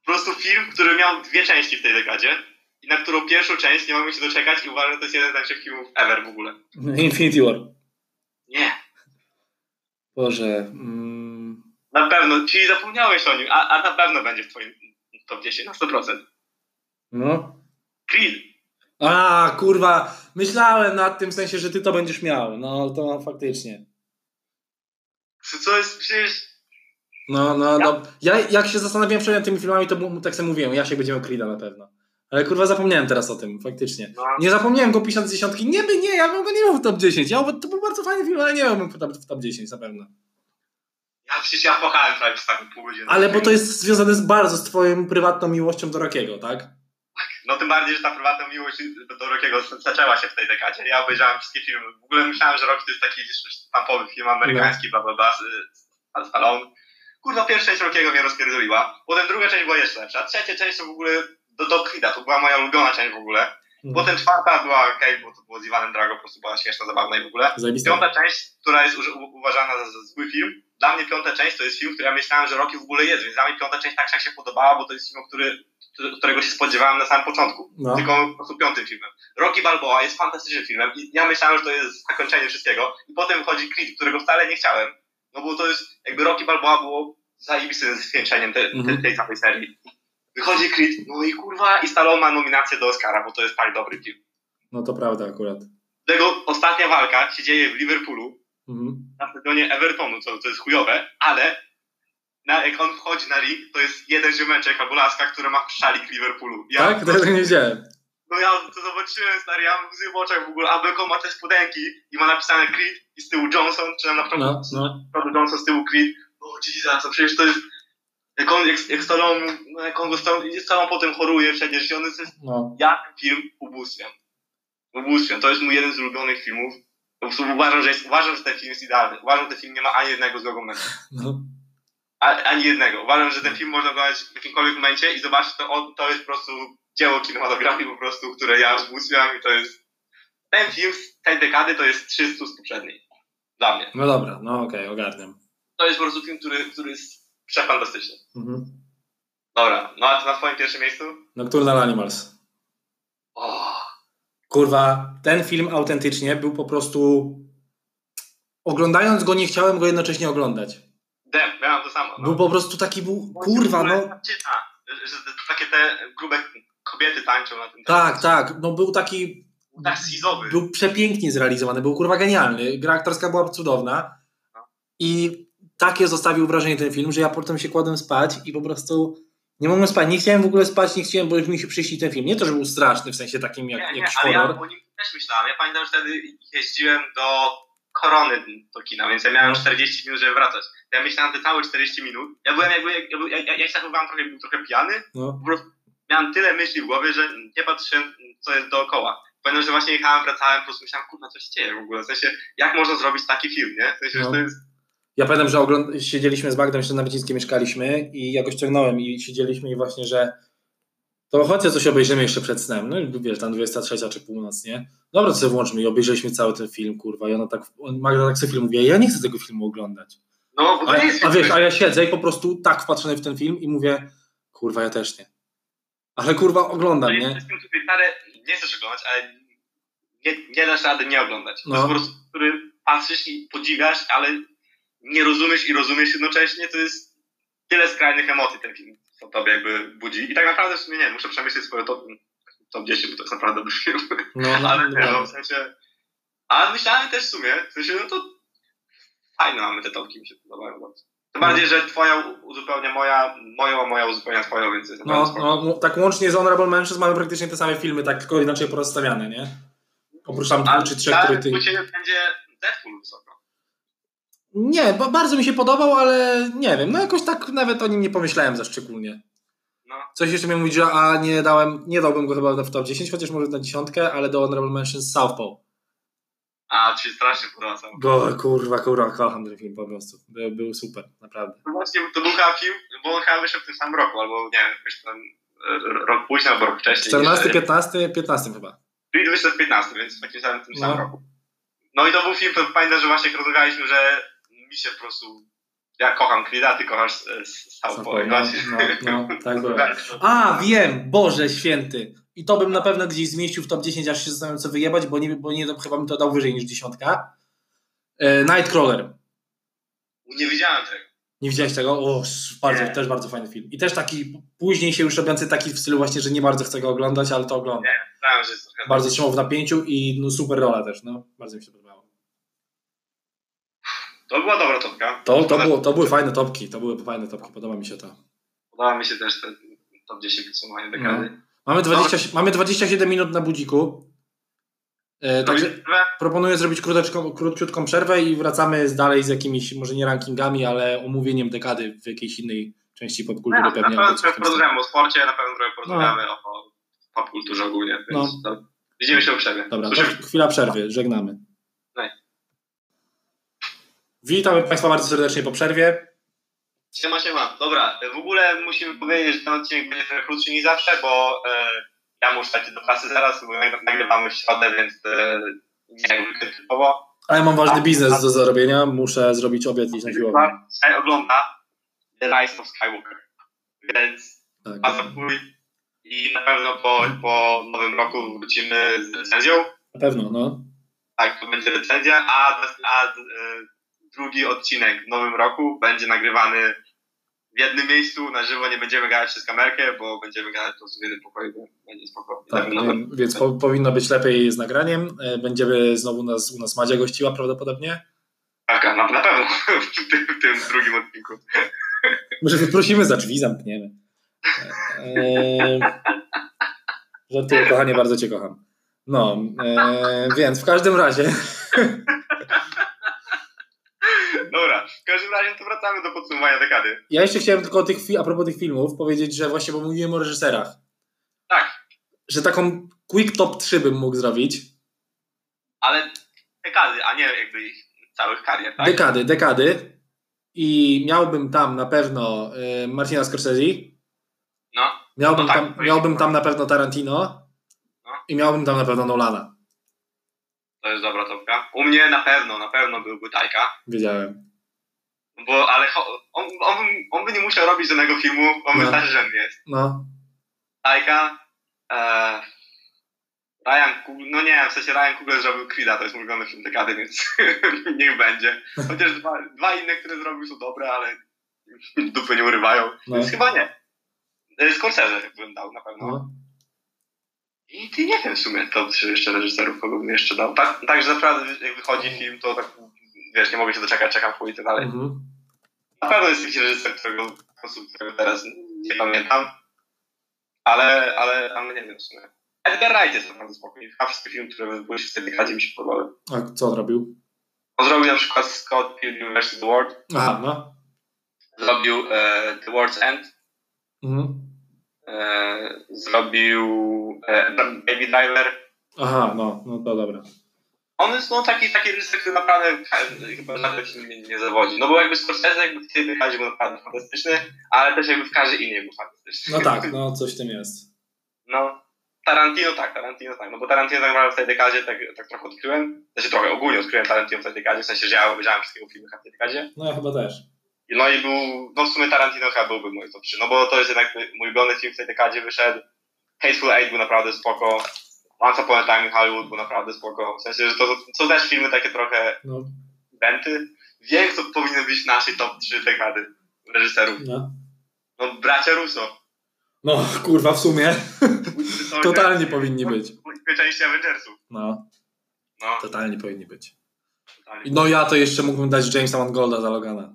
Po prostu film, który miał dwie części w tej dekadzie i na którą pierwszą część nie mogłem się doczekać i uważam, że to jest jeden z najlepszych filmów ever w ogóle. Infinity War. Nie. Boże. Mm. Na pewno, czyli zapomniałeś o nim, a, a na pewno będzie w twoim top 10, na 100%. No. Creed. A, kurwa, myślałem nad tym w sensie, że ty to będziesz miał. No, to faktycznie. Co jest przecież... No, no, ja? no. Ja jak się zastanawiałem przed tymi filmami, to tak sobie mówiłem, ja się będzie miał Creed'a na pewno. Ale kurwa zapomniałem teraz o tym, faktycznie. No. Nie zapomniałem go pisać z dziesiątki. Nie by nie, ja bym go nie miał w top 10. Ja, to był bardzo fajny film, ale nie miałbym w top, w top 10 na pewno. Ja przecież ja kochałem prawie ostatnie pół godziny. Ale bo to jest związane z bardzo z twoją prywatną miłością do Rockiego, tak? No tym bardziej, że ta prywatna miłość do Rockiego zaczęła się w tej dekadzie. Ja obejrzałem wszystkie filmy. W ogóle myślałem, że Rocky to jest taki stampowy film amerykański, bla bla bla, z Stallone. Kurwa, pierwsza część Rockiego mnie rozpierdoliła. Potem druga część była jeszcze lepsza. Trzecia część to w ogóle do, do Creed'a, to była moja ulubiona część w ogóle. Mhm. Potem czwarta była ok, bo to było z Iwanem Drago, po prostu była śmieszna, zabawna i w ogóle. Zajebiste. Piąta część, która jest uważana za, za zły film, dla mnie piąta część to jest film, który ja myślałem, że Rocky w ogóle jest, więc dla mnie piąta część tak się podobała, bo to jest film, który, którego się spodziewałem na samym początku. No. Tylko po prostu piątym filmem. Rocky Balboa jest fantastycznym filmem i ja myślałem, że to jest zakończenie wszystkiego. I potem wchodzi Creed, którego wcale nie chciałem. No bo to jest, jakby Rocky Balboa było zajebistym zwieńczeniem te, mhm. tej całej serii. Wychodzi Creed, no i kurwa, i Stallone ma nominację do Oscara, bo to jest tak dobry film. No to prawda akurat. Tego ostatnia walka się dzieje w Liverpoolu, mhm. na stadionie Evertonu, co to jest chujowe, ale na, jak on wchodzi na ring, to jest jeden ziomeczek albo laska, która ma szalik Liverpoolu. Ja tak? To ja nie wiedziałem. No ja to zobaczyłem, stary, ja mam w oczach w ogóle, a Beko ma te spodenki i ma napisane Creed i z tyłu Johnson, czy na przykład no, no. Johnson z tyłu Creed. O oh, Jesus, to przecież to jest jak on, jak, jak Stallone, no jak on go Stallone, Stallone potem choruje przecież i on jest, no. ja ten film ubóstwiam. Ubóstwiam, to jest mój jeden z ulubionych filmów. Po prostu uważam, że, jest, uważam, że ten film jest idealny. Uważam, że ten film nie ma ani jednego złego momentu. No. A, ani jednego. Uważam, że ten film można oglądać w jakimkolwiek momencie i zobaczyć, to, to jest po prostu dzieło kinematografii po prostu, które ja ubóstwiam i to jest ten film z tej dekady to jest 300 z poprzedniej. Dla mnie. No dobra, no okej, okay, ogarniam. To jest po prostu film, który, który jest Przefantastyczny. Mhm. Dobra, no a ty na twoim pierwszym miejscu? Nocturnal Animals. Oh. Kurwa, ten film autentycznie był po prostu... oglądając go nie chciałem go jednocześnie oglądać. Dem, miałem to samo. No. Był po prostu taki, był, kurwa, no. Takie te grube kobiety tańczą na tym. Tak, tak, no był taki, Tak był przepięknie zrealizowany, był kurwa genialny. Gra aktorska była cudowna i takie zostawił wrażenie ten film, że ja potem się kładłem spać i po prostu nie mogłem spać. Nie chciałem w ogóle spać, nie chciałem, bo już mi się przyśni ten film. Nie to, że był straszny, w sensie takim jak Nie, nie, jakiś ale ja horror. o nim też myślałem. Ja pamiętam, że wtedy jeździłem do korony do kina, więc ja miałem No. 40 minut, żeby wracać. Ja myślałem te całe 40 minut. Ja byłem jakby, ja, ja, ja, ja się zachowywałem trochę, był trochę pijany. No. Po prostu miałem tyle myśli w głowie, że nie patrzyłem, co jest dookoła. Pamiętam, że właśnie jechałem, wracałem, po prostu myślałem, kurwa, co się dzieje w ogóle. W sensie, jak można zrobić taki film, nie? W sensie, No. że to jest... Ja pamiętam, że ogląd- siedzieliśmy z Magdą, jeszcze na Wycińskiej mieszkaliśmy i jakoś ciągnąłem i siedzieliśmy i właśnie, że to chodźcie coś obejrzymy jeszcze przed snem. No i wiesz, tam 23 czy północ, nie? Dobra, to sobie włączmy i obejrzeliśmy cały ten film, kurwa. I ona tak, Magda tak sobie film mówi, ja nie chcę tego filmu oglądać. No, bo to A, jest a wiesz, a ja siedzę i po prostu tak wpatrzony w ten film i mówię, kurwa, ja też nie. Ale kurwa to oglądam, jest, nie? który stary, nie chcesz oglądać, ale nie, nie dasz rady nie oglądać. To No. jest po prostu, który patrzysz i podziwiasz, ale nie rozumiesz i rozumiesz jednocześnie, to jest tyle skrajnych emocji ten film w tobie jakby budzi. I tak naprawdę w sumie nie, muszę przemyśleć swoje top, top 10, bo to jest naprawdę dobry film. No, no, ale nie, no. no, w sensie... Ale myślałem też w sumie, w sensie, no to fajne mamy te topki, mi się podobają bardzo. Tym bardziej, że twoja uzupełnia moja, moją, a moja uzupełnia twoją, więc jest No, no, no, tak łącznie z Honorable Mentions mamy praktycznie te same filmy, tak tylko inaczej porozstawiane, nie? Oprócz tam dwóch czy trzech, tak, które ty... u ciebie będzie Deadpool wysoko. Nie, ba- bardzo mi się podobał, ale nie wiem, no jakoś tak nawet o nim nie pomyślałem za szczególnie. No. Coś jeszcze mi mówić, że a nie dałem, nie dałbym go chyba w top 10, chociaż może na dziesiątkę, ale do Honorable Mentions Southpaw. A, ci strasznie podoba. Go, kurwa, kurwa, kocham ten film po prostu. Był, był super, naprawdę. To właśnie to był chyba film, bo on chyba wyszedł w tym samym roku, albo nie wiem, jakoś tam e, rok później, albo rok wcześniej. 14, niż- 15, 15 chyba. Czyli wyszedł w 15, więc w takim samym, tym samym No. roku. No i to był film, to pamiętam, że właśnie rozmawialiśmy, że mi się po prostu... Ja kocham Creed'a, ty kochasz e, Southpaw. Southpaw, no, no, no, tak było. A, wiem, Boże święty. I to bym na pewno gdzieś zmieścił w top 10, aż się zastanawiam co wyjebać, bo nie, bo nie chyba bym to dał wyżej niż dziesiątka. E, Nightcrawler. Nie widziałem tego. Nie widziałeś tego? O, bardzo, Nie. też bardzo fajny film. I też taki później się już robiący taki w stylu właśnie, że nie bardzo chcę go oglądać, ale to oglądam. Znałem, że jest trochę... Bardzo trzymał w napięciu i no, super rola też, no. Bardzo mi się podobało. To była dobra topka. To, to, było, to były fajne topki, to były fajne topki, podoba mi się to. Podoba mi się też ten top 10 podsumowanie dekady. Mamy, 20, mamy 27 minut na budziku. E, także proponuję zrobić króteczką, króciutką przerwę i wracamy z dalej z jakimiś, może nie rankingami, ale omówieniem dekady w jakiejś innej części popkultury No, na pewnie. pewno coś w trochę porozmawiamy o sporcie, na pewno trochę porozmawiamy o, o popkulturze ogólnie, więc no. widzimy się u przerwie. Dobra, chwila przerwy, żegnamy. Witamy Państwa bardzo serdecznie po przerwie. Siema, siema. Dobra, w ogóle musimy powiedzieć, że ten odcinek będzie trochę krótszy niż zawsze, bo e, ja muszę lecieć do pracy zaraz, bo nag- nagrywamy w środę, więc e, nie jakby typowo. A ja mam ważny biznes do zarobienia, muszę zrobić obiad i na siłownię. Dzisiaj ogląda The Rise of Skywalker, więc Tak. pasokuj i na pewno po, po nowym roku wrócimy z recenzją. Na pewno, no. Tak, to będzie recenzja, a, a e, drugi odcinek w nowym roku będzie nagrywany w jednym miejscu, na żywo, nie będziemy gadać przez kamerkę, bo będziemy gadać po prostu w jednym pokoju, będzie spokojnie. Tak, więc po, powinno być lepiej z nagraniem. E, Będziemy znowu nas, u nas Madzia gościła prawdopodobnie. tak, na, na pewno w tym, w tym drugim odcinku. Może wyprosimy za drzwi, zamkniemy. Eee, żartuję, kochanie, bardzo Cię kocham. No, e, więc w każdym razie, w każdym razie to wracamy do podsumowania dekady. ja jeszcze chciałem tylko o tych, a propos tych filmów powiedzieć, że właśnie, bo mówiłem o reżyserach, Tak, że taką quick top 3 bym mógł zrobić. ale dekady, a nie jakby ich całych karier, tak? Dekady, dekady. I miałbym tam na pewno e, Martina Scorsese, No, miałbym, No tak, tam, miałbym tam na pewno Tarantino No. i miałbym tam na pewno Nolana. to jest dobra topka. U mnie na pewno, na pewno byłby Tajka. Wiedziałem. Bo, ale on, on, by- on by nie musiał robić żadnego filmu, on No. wystarczy, że jest. No, Tajka, e, Ryan Coogler, no nie, w sensie Ryan Coogler zrobił Creed'a, to jest mój ulubiony film dekady, więc niech będzie. Chociaż dwa, dwa inne, które zrobił są dobre, ale dupy nie urywają, No. więc chyba nie. E, Scorsese bym dał na pewno. No. I ty nie wiem w sumie, to czy jeszcze reżyserów, kogo bym jeszcze dał. Tak, także naprawdę jak wychodzi film, to tak, wiesz, nie mogę się doczekać, czekam chuj i tak dalej. Mhm. Na pewno jest jakiś reżyser, którego, którego teraz nie pamiętam, ale, ale, ale nie wiem w sumie. Edgar Wright jest naprawdę spokojny. Chyba wszystkie filmy, które były w tej dekadzie mi się podobały. A co on robił? On zrobił na przykład Scott Pilgrim vs. The World, Aha, no. zrobił e, The World's End, Mhm. e, zrobił e, Baby Driver. Aha, no, no to dobra. On jest no, taki, taki reżyser, który naprawdę ka- chyba żaden film nie, nie zawodzi. No bo jakby Scorsese jakby w tej dekadzie był naprawdę fantastyczny, ale też jakby w każdej innej był fantastyczny. No tak, no coś w tym jest. No, Tarantino tak, Tarantino tak, no bo Tarantino tak naprawdę w tej dekadzie tak, tak trochę odkryłem, znaczy trochę ogólnie odkryłem Tarantino w tej dekadzie, w sensie, że ja obejrzałem wszystkiego filmy w tej dekadzie. No ja chyba też. No i był, no w sumie Tarantino chyba byłby mój top 3, no bo to jest jednak mój ulubiony film w tej dekadzie wyszedł. Hateful Eight był naprawdę spoko. A Time in Hollywood był naprawdę spoko. W sensie, że to są też filmy takie trochę No, eventy. Wiem, co powinny być w naszej top 3 dekady reżyserów. no. No, bracia Russo. No, kurwa, w sumie totalnie powinni być. Części Avengersów. No, No, totalnie powinni być. totalnie. No ja to jeszcze mógłbym dać Jamesa Mangolda za Logana.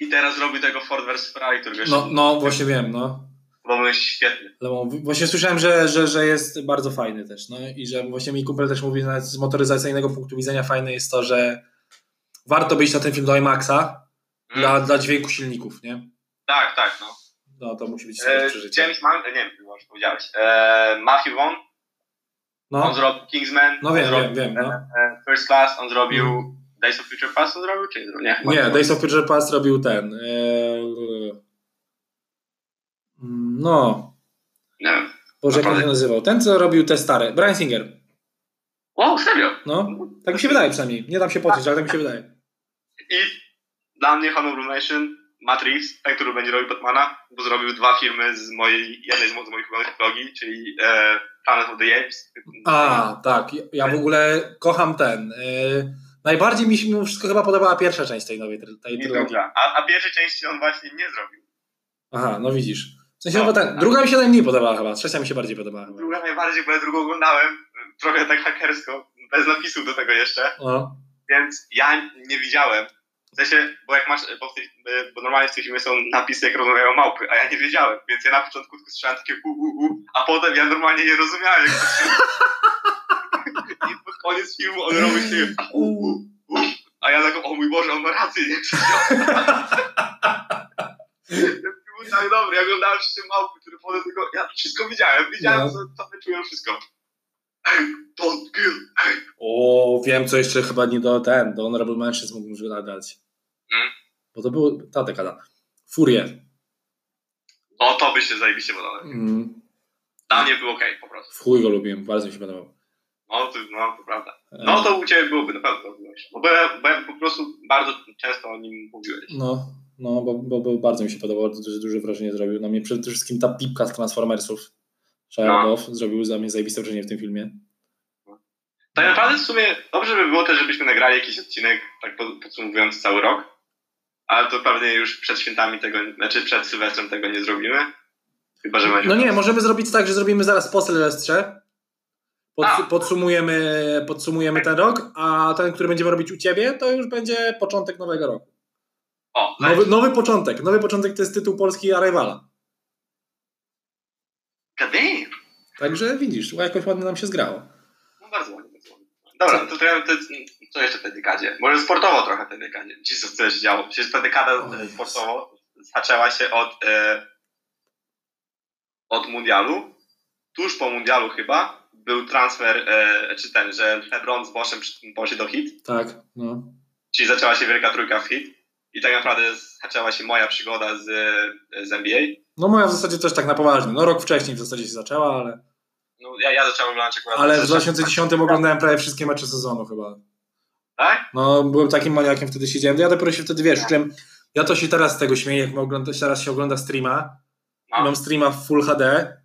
I teraz robi tego Ford vs Ferrari, No, no właśnie wiem, no. Bo jest świetny. On- właśnie słyszałem, że, że, że jest bardzo fajny też, no i że właśnie mi kumpel też mówi, z motoryzacyjnego punktu widzenia fajne jest to, że warto być na ten film do IMAXa Mm. dla, dla dźwięku silników, nie? Tak, tak, no. No to musi być E, przeżycie. James Mann, nie wiem, już powiedziałeś. E, Matthew Vaughn, on No, zrobił Kingsman. no on wiem, zrobił, wiem, wiem, no. e, First Class, on zrobił Days of Future Past, on zrobił, czy nie Nie, Days of Future Past robił ten. E, no, Nie wiem. Boże, jak on się nazywał? Ten, co robił te stare. Brian Singer. Wow, serio? No, tak mi się wydaje przynajmniej. Nie dam się pocić, ale tak mi się wydaje. I dla mnie Honorable Mention, Reeves, ten, który będzie robił Batmana, bo zrobił dwa filmy z mojej, jednej z mo- z moich ulubionych trylogii, czyli e, Planet of the Apes. A, tak. Ja w ogóle kocham ten. Yy, najbardziej mi się mimo wszystko chyba podobała pierwsza część tej nowej tej trylogii. A, a pierwszej części on właśnie nie zrobił. Aha, no widzisz. W sensie, No, no, ten, tak. druga mi się najmniej podobała chyba, trzecia mi się bardziej podobała chyba. Druga najbardziej, bo ja drugą oglądałem, trochę tak hakersko, bez napisów do tego jeszcze, No, więc ja nie widziałem. W sensie, bo jak masz, bo, tej, bo normalnie w tym filmie są napisy, jak rozmawiają małpy, a ja nie wiedziałem, więc ja na początku tylko słyszałem takie u, u, u, a potem ja normalnie nie rozumiałem, jak. I pod koniec filmu on robi się u, u, u, a ja tak, o mój Boże, on ma rację, nie? Był tak dobry, ja oglądałem wszystkie małpy, które potem tylko, ja wszystko widziałem, widziałem, No. co, co wyczułem wszystko. Hey, don't kill, hey. O, wiem, co jeszcze chyba nie do ten, do Honorable Mentions mógłbym dać. Mm. Bo to był ta dekada. Furię. O, to by się zajebiście podobało. Mm. Dla mnie był okej, po prostu. W chuj go lubiłem, bardzo mi się podobał. No, to, no, to prawda. No, to u Ciebie byłoby na pewno byłeś. Bo, ja- bo ja po prostu bardzo często o nim mówiłeś. No, no bo, bo, bo bardzo mi się podobało, duże, duże wrażenie zrobił. Na mnie przede wszystkim ta pipka z Transformersów. Shia No. Zrobił za mnie zajebiste wrażenie w tym filmie. Tak naprawdę w sumie dobrze by było też, żebyśmy nagrali jakiś odcinek, tak pod- podsumowując cały rok. Ale to pewnie już przed świętami tego, znaczy przed Sylwestrem tego nie zrobimy. Chyba, że będzie. No nie, możemy zrobić tak, że zrobimy zaraz po Sylwestrze. Pod, podsumujemy, podsumujemy ten rok, a ten, który będziemy robić u Ciebie, to już będzie początek nowego roku. O, Nowy, nowy początek. Nowy początek to jest tytuł polski Arrivala. Damn. Także widzisz, jakoś ładnie nam się zgrało. No bardzo ładnie, bardzo ładnie. Dobra, to, ja- to co jeszcze w tej dekadzie? Może sportowo trochę w tej dekadzie. Jesus, co się działo? Przecież ta dekada O sportowo zaczęła się od, e, od mundialu. Tuż po mundialu chyba był transfer, e, czy ten, że LeBron z Boszem poszli do hit, Tak, no. czyli zaczęła się wielka trójka w hit. I tak naprawdę zaczęła się moja przygoda z, e, z NBA. No moja w zasadzie też tak na poważnie. No rok wcześniej w zasadzie się zaczęła, ale, No, ja, ja zacząłem oglądać akurat... ale w 2010 oglądałem prawie wszystkie mecze sezonu chyba. Tak? No, byłem takim maniakiem, wtedy siedziałem. Ja dopiero się wtedy, wiesz, czułem, ja to się teraz z tego śmieję, jak ogląda, teraz się ogląda streama. No. Mam streama w Full HD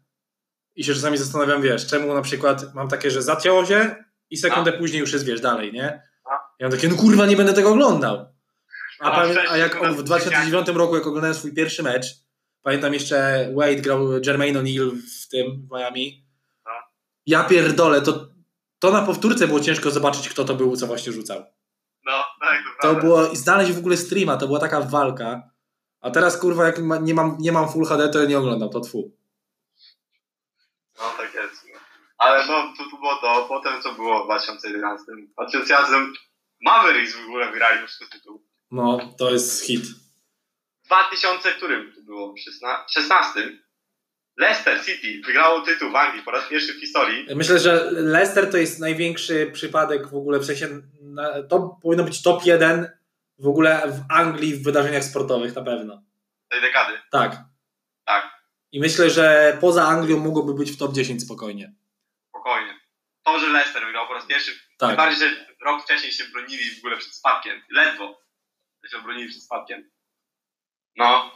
I się czasami zastanawiam, wiesz, czemu na przykład mam takie, że zacięło się i sekundę później już jest, wiesz, dalej, nie? A? Ja mam takie, no kurwa, nie będę tego oglądał. A, A pamię- wcześniej a jak w 2009 roku, jak oglądałem swój pierwszy mecz, pamiętam jeszcze Wade grał Jermaine O'Neal w tym, w Miami. A? Ja pierdolę, to, to na powtórce było ciężko zobaczyć, kto to był, co właśnie rzucał. No, tak, to To było, i znaleźć w ogóle streama, to była taka walka. A teraz, kurwa, jak ma, nie, mam, nie mam Full HD, to ja nie oglądam, to tfu. No, tak jest. no. Ale no, to, to było to. Potem co było w 2011? W 2011 Mavericks w ogóle wygrali już tytuł. No, to jest hit. W 2000 którym to było? 16? 16? Leicester City wygrało tytuł w Anglii po raz pierwszy w historii. Myślę, że Leicester to jest największy przypadek w ogóle, w sensie to powinno być top 1 w ogóle w Anglii w wydarzeniach sportowych, na pewno. tej dekady. Tak. Tak. I myślę, że poza Anglią mogłoby być w top 10 spokojnie. Spokojnie. To, że Leicester wygrał po raz pierwszy, tym Tak. bardziej, że rok wcześniej się bronili w ogóle przed spadkiem. Ledwo się obronili przed spadkiem. No,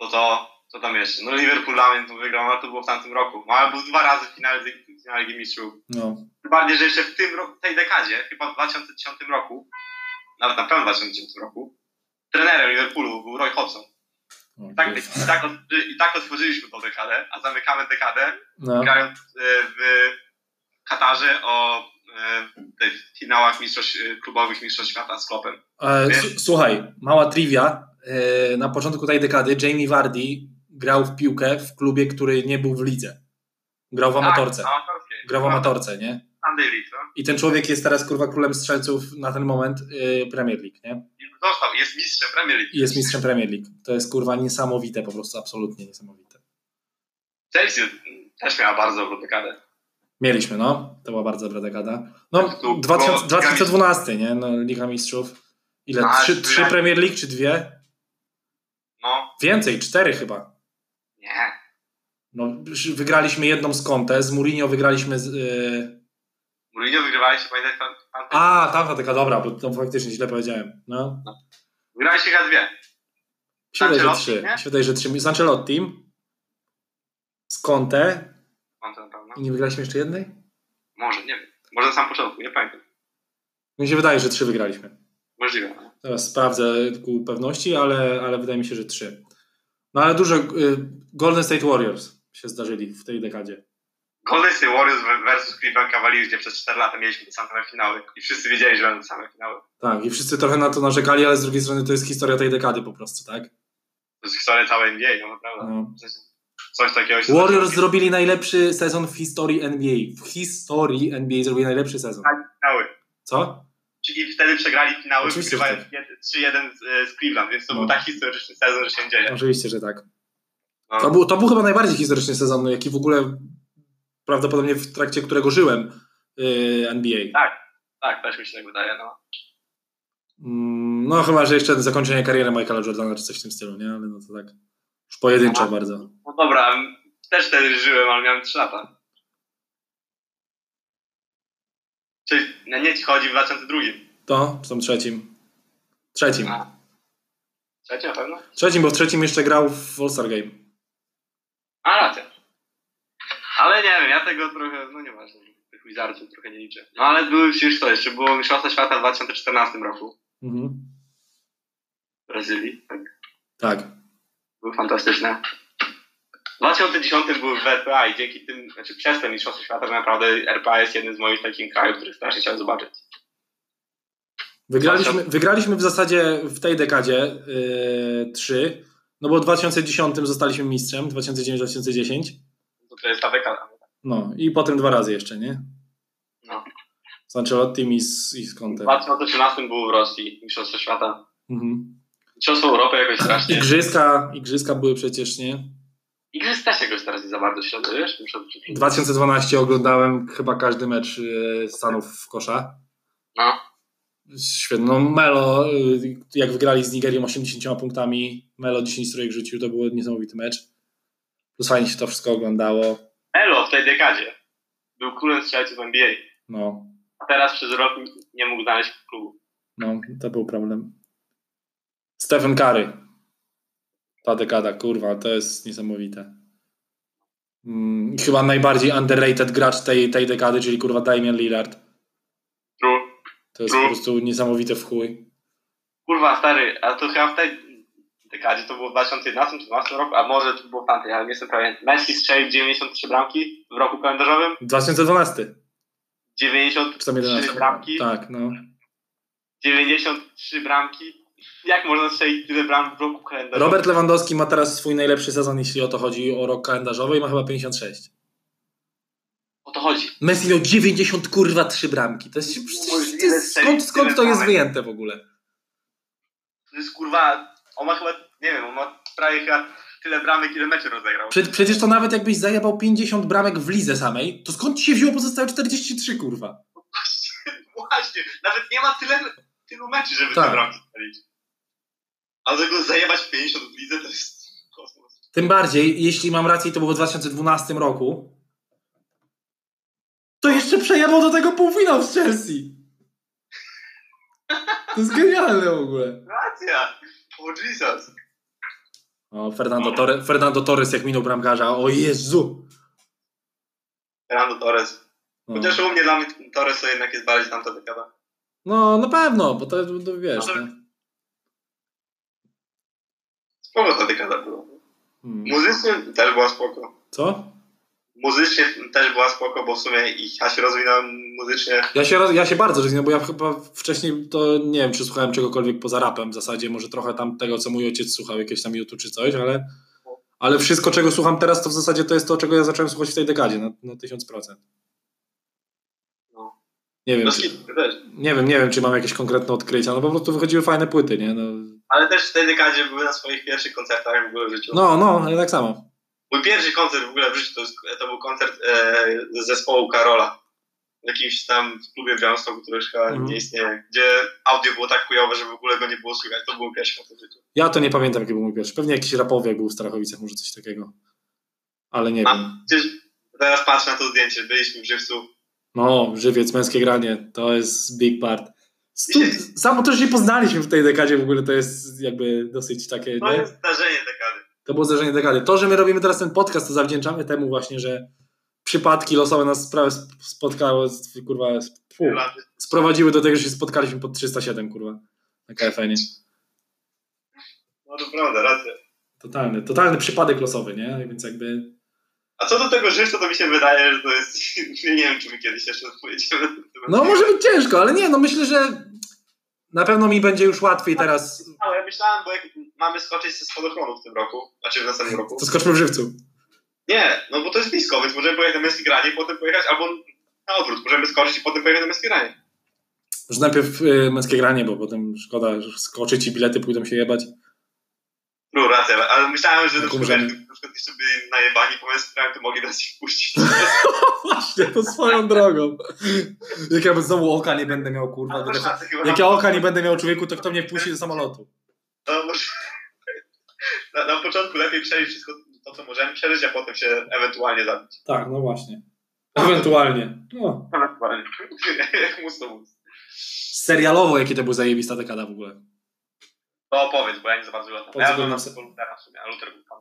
to to, co tam jeszcze? No Liverpool Lament to wygrał, no to było w tamtym roku. No ale był dwa razy w finale, w finale Ligi Mistrzów. No. Tym bardziej, że jeszcze w tym roku, tej dekadzie, chyba w 2010 roku, nawet na pewno w 2010 roku, trenerem Liverpoolu był Roy Hodgson. I tak, i, tak, I tak otworzyliśmy tą dekadę, a zamykamy dekadę no. grając e, w Katarze o e, tych finałach mistrzostw, e, klubowych mistrzostw świata z Klopem. E, słuchaj, mała trivia. E, na początku tej dekady Jamie Vardy grał w piłkę w klubie, który nie był w lidze. Grał w amatorce. Tak. Grał w amatorce, nie? No. I ten człowiek jest teraz kurwa królem strzelców na ten moment Premier League, nie? Został, jest mistrzem Premier League. Jest mistrzem Premier League. To jest kurwa niesamowite, po prostu absolutnie niesamowite. Chelsea też miała bardzo dobrą dekadę. Mieliśmy, no. To była bardzo dobra dekada. No, Tu 2000, było- 2012, nie? No, Liga Mistrzów. Ile? A, Trzy, trzy Premier League czy dwie? No, Więcej, cztery chyba. nie. No, wygraliśmy jedną z Conte, z Mourinho wygraliśmy z... y, Mourinho wygrywaliście, pamiętaj, pan, pan, A, tamta taka dobra, bo to faktycznie źle powiedziałem. No. Wygraliście chyba dwie. Się wydaje, że trzy. się wydaje, że trzy. Z Ancelotti, z Conte Pan to na pewno. I nie wygraliśmy jeszcze jednej? Może, nie wiem. Może na samym początku, nie pamiętam. Mi się wydaje, że trzy wygraliśmy. Możliwe. no. Teraz sprawdzę ku pewności, ale, ale wydaje mi się, że trzy. No ale dużo y, Golden State Warriors się zdarzyli w tej dekadzie. Golden State Warriors versus Cleveland Cavaliers, gdzie przez 4 lata mieliśmy te same finały i wszyscy wiedzieli, że będą te same finały. Tak, i wszyscy trochę na to narzekali, ale z drugiej strony to jest historia tej dekady po prostu, tak? To jest historia całej NBA, no naprawdę. No. Coś takiego Warriors zaczęło. zrobili najlepszy sezon w historii NBA. W historii NBA zrobili najlepszy sezon. finały. Co? I wtedy przegrali finały, Oczywiście, wygrywając że 3-1 z, z Cleveland, więc to No. był tak historyczny sezon, że się dzieje. Oczywiście, że tak. No. To był, to był chyba najbardziej historyczny sezon, jaki w ogóle prawdopodobnie w trakcie którego żyłem yy, NBA. Tak, też mi się tak wydaje, no. Mm, No chyba, że jeszcze zakończenie kariery Michaela Jordana czy coś w tym stylu, nie? Ale no to tak już pojedynczo Aha. bardzo. No dobra, też wtedy żyłem, ale miałem 3 lata. Czyli na nie ci chodzi w 2002. To w tym trzecim. Trzecim. A. Trzecie na pewno? Trzecim, bo w trzecim jeszcze grał w All-Star Game. A, racja. Ale nie wiem, ja tego trochę, no nieważne, tych Wizardsów trochę nie liczę. No ale były przecież to, jeszcze było Mistrzostwo Świata w 2014 roku Mhm. w Brazylii. Tak. Tak. Były fantastyczne. W 2010 były w RPA i dzięki tym, znaczy przez te Mistrzostwo Świata, tak naprawdę RPA jest jednym z moich takich krajów, których strasznie chciałem zobaczyć. Wygraliśmy, wygraliśmy w zasadzie w tej dekadzie yy, trzy, no bo w 2010 zostaliśmy mistrzem, 2009-2010. To, to jest ta dekada. No i potem dwa razy jeszcze, nie? No. Z Ancelottim i z, i z W Contem. 2013 był w Rosji Mistrzostwo Świata. Mhm. Mistrzostwo Europy jakoś strasznie. Igrzyska, igrzyska były przecież, nie? Igrzysk też jakoś teraz nie za bardzo śledzę, wiesz? Muszę 2012 oglądałem chyba każdy mecz yy, Stanów w kosza. No. Świetno. Melo, yy, jak wygrali z Nigerią 80 punktami, Melo 10 strojek rzucił, to był niesamowity mecz. Plus fajnie się to wszystko oglądało. Elo w tej dekadzie był królem strzelców NBA, No, a teraz przez rok nie mógł znaleźć klubu. no, to był problem. Stephen Curry. Ta dekada, kurwa, to jest niesamowite. Mm, chyba najbardziej underrated gracz tej, tej dekady, czyli kurwa Damian Lillard. True. To jest True. po prostu niesamowite w chuj. Kurwa, stary, a to chyba w tej dekadzie to było w 2011-2012 roku, a może to było w tamtej, ale nie jestem pewien. Messi strzelił 93 bramki w roku kalendarzowym, 2012. 93 Czy tam 11? bramki, Tak, no. 93 bramki. Jak można strzelić tyle bram w roku kalendarzowym? Robert Lewandowski ma teraz swój najlepszy sezon, jeśli o to chodzi o rok kalendarzowy i ma chyba 56. O to chodzi. Messi miał 90 kurwa 3 bramki. To jest, to jest, skąd, skąd to jest wyjęte w ogóle? To jest kurwa, on ma chyba, nie wiem, on ma prawie chyba tyle bramek, ile meczy rozegrał. Prze- Przecież to nawet jakbyś zajebał 50 bramek w lidze samej, to skąd ci się wzięło pozostałe 43 kurwa? Właśnie, nawet nie ma tyle, tylu meczy, żeby Tak. te bramki strzelić. A tego zajebać 50 w lidze to jest kosmos. Tym bardziej, jeśli mam rację, to było w 2012 roku, to jeszcze przejebał do tego półfinał z Chelsea. To jest genialne w ogóle. Racja! O Jesus! O, Fernando, Torre, Fernando Torres jak minął bramkarza. O Jezu! Fernando Torres. No, Chociaż u mnie dla mnie Torres to jednak jest bardziej tamta dekada. no na pewno, bo to, to wiesz. No. Spoko ta dekada była. Hmm. Muzycznie też była spoko. Co? Muzycznie też była spoko, bo w sumie ja się rozwinąłem muzycznie. Ja się, ja się bardzo rozwinąłem, bo ja chyba wcześniej to nie wiem, czy słuchałem czegokolwiek poza rapem w zasadzie, może trochę tam tego, co mój ojciec słuchał, jakieś tam YouTube czy coś, ale, ale wszystko, czego słucham teraz, to w zasadzie to jest to, czego ja zacząłem słuchać w tej dekadzie, na, na 1000%. No. Nie wiem, No, czy, nie wiem, nie wiem, czy mam jakieś konkretne odkrycia, no po prostu wychodziły fajne płyty, nie? No, Ale też w tej dekadzie były na swoich pierwszych koncertach w ogóle w życiu. no, no ja tak samo. Mój pierwszy koncert w ogóle w życiu to, jest, to był koncert e, zespołu Karola. W jakimś tam klubie w Białymstoku, który już chyba Mhm. nie istnieje, gdzie audio było tak chujowe, że w ogóle go nie było słychać. To był pierwszy koncert w życiu. Ja to nie pamiętam, jaki był mój pierwszy. Pewnie jakiś rapowy, jak był w Starachowicach, może coś takiego. Ale nie wiem. A, przecież teraz patrzę na to zdjęcie, byliśmy w Żywcu. No, żywiec, męskie granie, to jest big part. Stu, samo to, że się poznaliśmy w tej dekadzie w ogóle, to jest jakby dosyć takie, To nie? jest zdarzenie dekady. To było zdarzenie dekady. To, że my robimy teraz ten podcast, to zawdzięczamy temu właśnie, że przypadki losowe nas spra- spotkały, kurwa, fu, sprowadziły do tego, że się spotkaliśmy pod 307, kurwa, na KFN-ie. No to prawda, racja. Totalny, totalny przypadek losowy, nie? Więc jakby... A co do tego Żywca, to mi się wydaje, że to jest... nie wiem, czy my kiedyś jeszcze pojedziemy. No może być ciężko, ale nie, no myślę, że na pewno mi będzie już łatwiej teraz. Ale ja myślałem, bo jak mamy skoczyć ze spadochronu w tym roku, znaczy w następnym roku. To skoczmy w żywcu. Nie, no bo to jest blisko, więc możemy pojechać na męskie granie i potem pojechać, albo na odwrót, możemy skoczyć i potem pojechać na męskie granie. Może najpierw y, męskie granie, bo potem szkoda że skoczyć i bilety pójdą się jebać. No racja, ale myślałem, że na Jaką przykład, na przykład jeszcze byli najebani po to mogli nas ich puścić. Właśnie, to swoją drogą. Jak ja znowu oka nie będę miał, kurwa. Chyba Jak na- ja oka nie będę miał człowieku, to kto mnie wpuści do samolotu? No, może... na, na początku lepiej przeżyć wszystko to, co możemy przeżyć, a potem się ewentualnie zabić. Tak, no właśnie. Ewentualnie. No. Ewentualnie. Jak mus to mus. Serialowo, jakie to był zajebista dekada w ogóle. To opowiedz, bo ja nie za bardzo Ja oglądam tylko Lutera w sumie, a Luther był tam.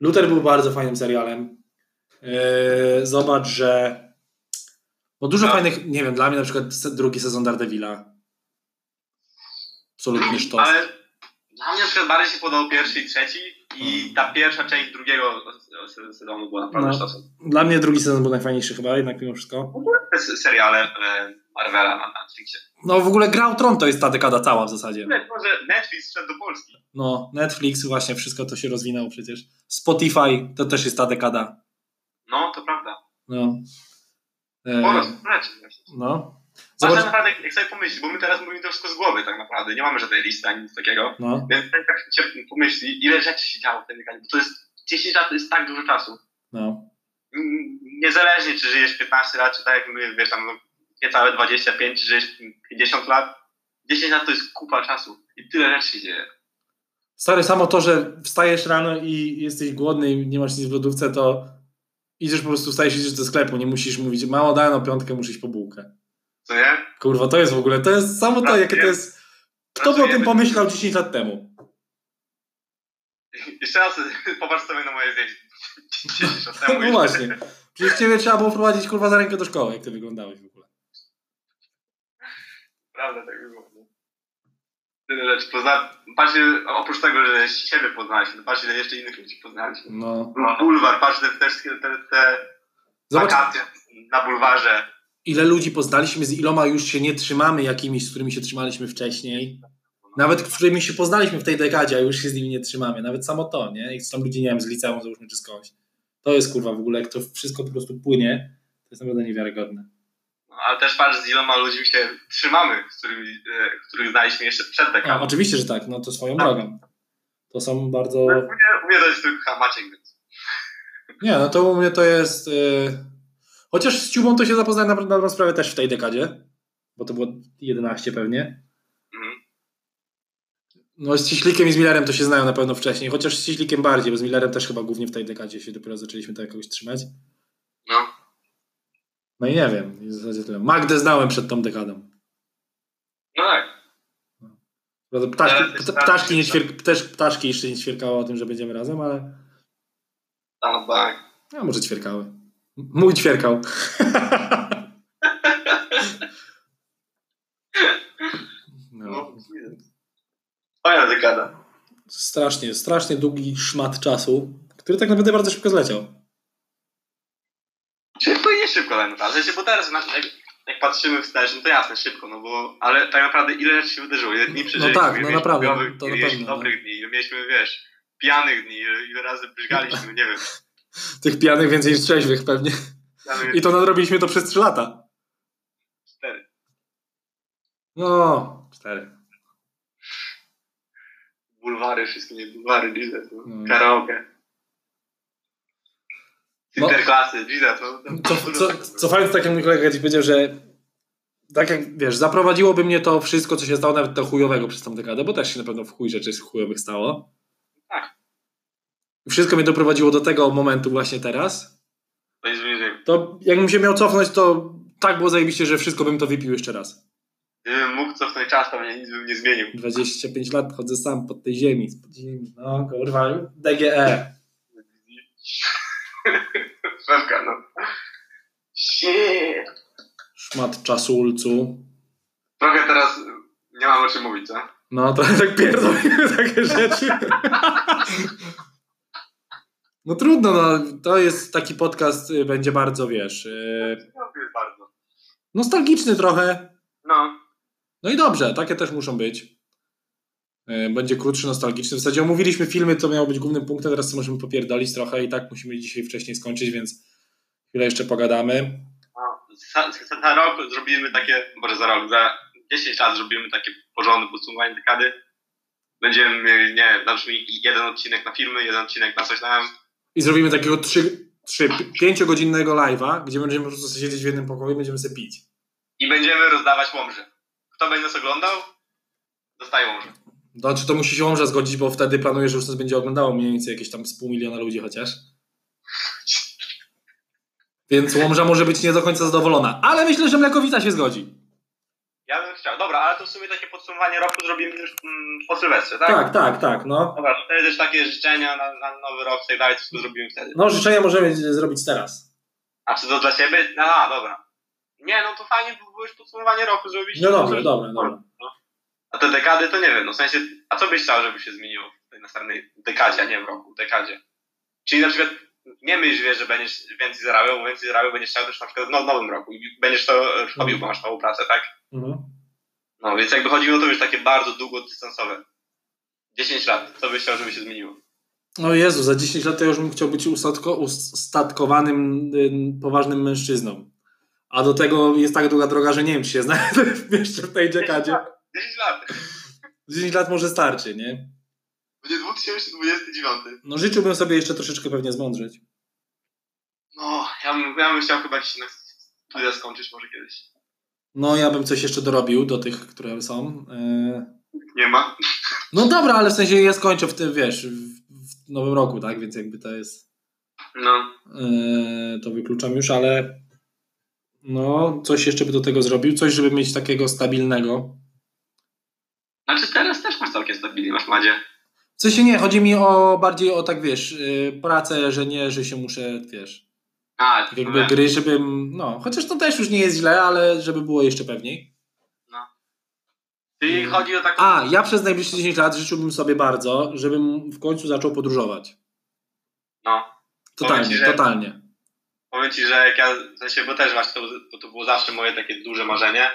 Luther był bardzo fajnym serialem. Yy, zobacz, że. No dużo No. fajnych, nie wiem, dla mnie na przykład se- drugi sezon Daredevila. Absolutnie sztos. Ale dla mnie na przykład bardziej się podobał pierwszy i trzeci i ta pierwsza część drugiego se- sezonu była naprawdę No. sztosem. Dla mnie drugi sezon był najfajniejszy chyba, jednak mimo wszystko. Te s- seriale e, Marvela na Netflixie. No w ogóle Gra o Tron to jest ta dekada cała w zasadzie. Może Netflix szedł do Polski. No, Netflix, właśnie wszystko to się rozwinęło przecież. Spotify to też jest ta dekada. No, to prawda. No. E, leci. no. Zobacz, Zobacz. naprawdę, jak sobie pomyślisz, bo my teraz mówimy to wszystko z głowy tak naprawdę, nie mamy żadnej listy ani nic takiego, No, więc tak, tak się pomyśli, ile rzeczy się działo w tym bo to jest 10 lat to jest tak dużo czasu. no. Niezależnie, czy żyjesz 15 lat, czy tak jak my, wiesz, tam no, niecałe 25, czy żyjesz 50 lat, 10 lat to jest kupa czasu i tyle rzeczy się dzieje. Stary, samo to, że wstajesz rano i jesteś głodny i nie masz nic w lodówce, to idziesz po prostu, wstajesz idziesz do sklepu, nie musisz mówić, mało na piątkę, muszę iść po bułkę. Co nie? Kurwa, to jest w ogóle, to jest samo to, jakie to jest... Kto by o tym Pracujemy. pomyślał 10 lat temu? Jeszcze raz popatrz sobie na moje zdjęcie. 10 lat temu No właśnie. Przecież ciebie trzeba było prowadzić kurwa za rękę do szkoły, jak ty wyglądałeś. Prawda, tak by było. Tyle rzeczy pozna... Patrz, oprócz tego, że siebie poznaliśmy, to patrz, ile jeszcze innych ludzi poznaliśmy. No. No, bulwar, patrz, te, te, te, te Zobacz, wakacje na bulwarze. ile ludzi poznaliśmy, z iloma już się nie trzymamy jakimiś, z którymi się trzymaliśmy wcześniej. Nawet z którymi się poznaliśmy w tej dekadzie, a już się z nimi nie trzymamy. Nawet samo to, nie? I są ludzie, nie wiem, z liceum załóżmy, czy skądś. To jest kurwa w ogóle, jak to wszystko po prostu płynie, to jest naprawdę niewiarygodne. Ale też patrz, z iloma ludźmi się trzymamy, z którymi, e, których znaliśmy jeszcze przed A, dekadą. oczywiście, że tak, no to swoją Tak. drogą. To są bardzo... U mnie, u mnie to jest tylko więc... Nie, no to u mnie to jest... Yy... Chociaż z Ciubą to się zapoznałem na, na dobrą sprawę też w tej dekadzie, bo to było 11 pewnie. Mhm. No z Ciślikiem i z Millerem to się znają na pewno wcześniej, chociaż z Ciślikiem bardziej, bo z Millerem też chyba głównie w tej dekadzie się dopiero zaczęliśmy tak jakoś trzymać. No. I nie wiem, w zasadzie tyle. Magdę znałem przed tą dekadą. No tak. Ptaszki, ptaszki, nie ćwierk, też ptaszki jeszcze nie ćwierkały o tym, że będziemy razem, ale Tam, tak. a może ćwierkały. Mój ćwierkał. No, Fajna dekada. Strasznie, strasznie długi szmat czasu, który tak naprawdę bardzo szybko zleciał. Szybko tak naprawdę, bo teraz jak, jak patrzymy wstecz, no to jasne, szybko, no bo, ale tak naprawdę ile rzeczy się wydarzyło, ile dni przeżyliśmy, tak, ile no naprawdę, chujowych, to mieliśmy pewno, no. dobrych dni, ile mieliśmy, wiesz, pijanych dni, ile, ile razy brzgaliśmy, nie wiem. Tych pijanych więcej niż trzeźwych pewnie. I to nadrobiliśmy to przez 3 lata. cztery. No, 4. Bulwary, wszystkie nie bulwary, no. No. karaoke. Interklasy, Jesus, no. Co, co, cofając tak jak mój kolega ci powiedział, że tak jak wiesz, zaprowadziłoby mnie to wszystko, co się stało, nawet do chujowego przez tą dekadę, bo też się na pewno w chuj rzeczy chujowych stało. Tak. Wszystko mnie doprowadziło do tego momentu właśnie teraz. To jest więzienie. To jakbym się miał cofnąć, to tak było zajebiście, że wszystko bym to wypił jeszcze raz. Gdybym mógł cofnąć czas, to mnie nic bym nie zmienił. 25 lat chodzę sam pod tej ziemi, spod ziemi. No, kurwa, DGE. Szefka, no. Shit. Szmat czasulcu. Trochę teraz nie mam o czym mówić, co? No, to tak pierdolimy takie rzeczy. No trudno, no. To jest taki podcast, y, będzie bardzo, wiesz, y, No, jest bardzo. nostalgiczny trochę. No. No i dobrze, takie też muszą być. Y, Będzie krótszy, nostalgiczny. W zasadzie omówiliśmy filmy, co miało być głównym punktem, teraz sobie możemy popierdolić trochę i tak musimy dzisiaj wcześniej skończyć, więc chwilę jeszcze pogadamy. Za, za, rok zrobimy takie, może za rok, za 10 lat zrobimy takie porządne podsumowanie dekady. Będziemy mieli, nie wiem, na przykład jeden odcinek na filmy, jeden odcinek na coś tam. I zrobimy takiego 3, 3 5-godzinnego live'a, gdzie będziemy po prostu siedzieć w jednym pokoju i będziemy sobie pić. I będziemy rozdawać łomże. Kto będzie nas oglądał, dostaje łomże. Znaczy to musi się Łomża zgodzić, bo wtedy planuję, że już nas będzie oglądało mniej więcej jakieś tam z pół miliona ludzi chociaż. Więc Łomża może być nie do końca zadowolona. Ale myślę, że Mlekowica się zgodzi. Ja bym chciał. Dobra, ale to w sumie takie podsumowanie roku zrobimy już mm, po Sylwestrze, tak? Tak, tak, tak. No, Dobra, to wtedy też takie życzenia na, na nowy rok i tak dalej, to zrobimy wtedy. no życzenia możemy zrobić teraz. A czy to dla ciebie? No, a, dobra. Nie, no to fajnie było już podsumowanie roku zrobić. No dobrze, dobra, dobra. A te dekady to nie wiem, no w sensie, a co byś chciał, żeby się zmieniło w tej następnej dekadzie, a nie w roku, dekadzie? Czyli na przykład nie myśl, wiesz, że będziesz więcej zarabiał, bo więcej zarabiał będziesz chciał też na przykład no, w nowym roku i będziesz to robił, bo masz nową pracę, tak? Mhm. No, więc jakby chodziło to już takie bardzo długodystansowe. 10 lat, co byś chciał, żeby się zmieniło? O Jezu, za 10 lat to ja już bym chciał być ustatko, ustatkowanym, y, poważnym mężczyzną. A do tego jest tak długa droga, że nie wiem, czy się znajdę jeszcze w tej dekadzie. 10 lat. 10 lat może starczy, nie? Będzie 2029. No życzyłbym sobie jeszcze troszeczkę pewnie zmądrzeć. No, ja bym, ja bym chciał chyba jakieś na studia skończyć może kiedyś. No ja bym coś jeszcze dorobił do tych, które są. E, Nie ma. No dobra, ale w sensie ja skończę w tym, wiesz, w, w nowym roku, tak? Więc jakby to jest, No. e, to wykluczam już, ale no coś jeszcze by do tego zrobił, coś, żeby mieć takiego stabilnego. Znaczy teraz też masz całkiem stabilnie, masz Madzie. W sensie nie, chodzi mi o bardziej o tak, wiesz, yy, pracę, że nie, że się muszę, wiesz, A, tak jakby gry, żebym, no, chociaż to też już nie jest źle, ale żeby było jeszcze pewniej. Czyli chodzi o taką... A, ja przez najbliższe 10 lat życzyłbym sobie bardzo, żebym w końcu zaczął podróżować. No. Totalnie, Powiem ci, że- totalnie. Powiem ci, że jak ja, w sensie, bo też właśnie to, to było zawsze moje takie duże marzenie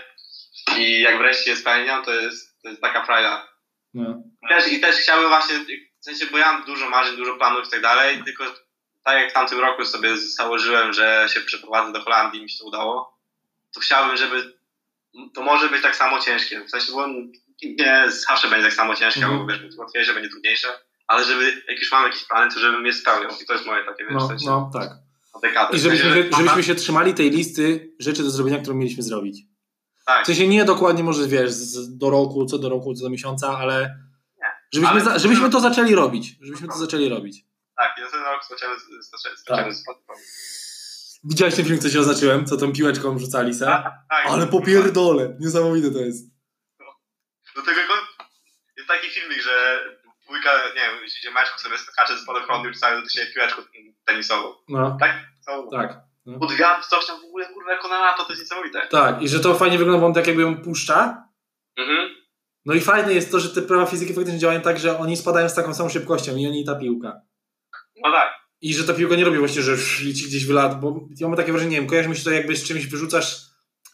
i jak wreszcie je spełniam, to jest, to jest taka frajda. No. Też, I też chciałbym właśnie, w sensie, bo ja mam dużo marzeń, dużo planów i tak dalej, tylko tak jak w tamtym roku sobie założyłem, że się przeprowadzę do Holandii i mi się to udało, to chciałbym, żeby to może być tak samo ciężkie. W sensie, bo nie zawsze będzie tak samo ciężkie, Mhm. bo wiesz, będzie łatwiejsze, będzie trudniejsze, ale żeby, jak już mam jakieś plany, to żebym je spełniał. I to jest moje takie, wiesz, w No, sensie, no, tak. dekadę. I W sensie, żebyśmy, że- żebyśmy się trzymali tej listy rzeczy do zrobienia, którą mieliśmy zrobić. Tak. W sensie nie dokładnie może, wiesz, z- do roku, co do roku, co do miesiąca, ale żebyśmy, Ale- za, żebyśmy to zaczęli robić. Żebyśmy to zaczęli robić. Tak, na ten rok skoczymy z, z, skoczymy z Spotify. Widziałeś ten film, co ci oznaczyłem? Co tą piłeczką rzucali se? Tak, Ale popierdolę. Niesamowite to jest. Do tego go- jest taki filmik, że dwójka, nie wiem, Maćku sobie skacze z spadochronu i rzucają do siebie piłeczką tenisową. No, Tak? Tak. Pod wiatr, coś tam w ogóle, kurwa, jako na lato, to jest niesamowite. Tak, i że to fajnie wygląda, bo on tak jakby ją puszcza. Mhm. No i fajne jest to, że te prawa fizyki faktycznie działają tak, że oni spadają z taką samą szybkością i oni i ta piłka. No tak. I że ta piłka nie robi właśnie, że leci gdzieś w lat, bo ja mam takie wrażenie, nie wiem, kojarzy mi się to jakby z czymś wyrzucasz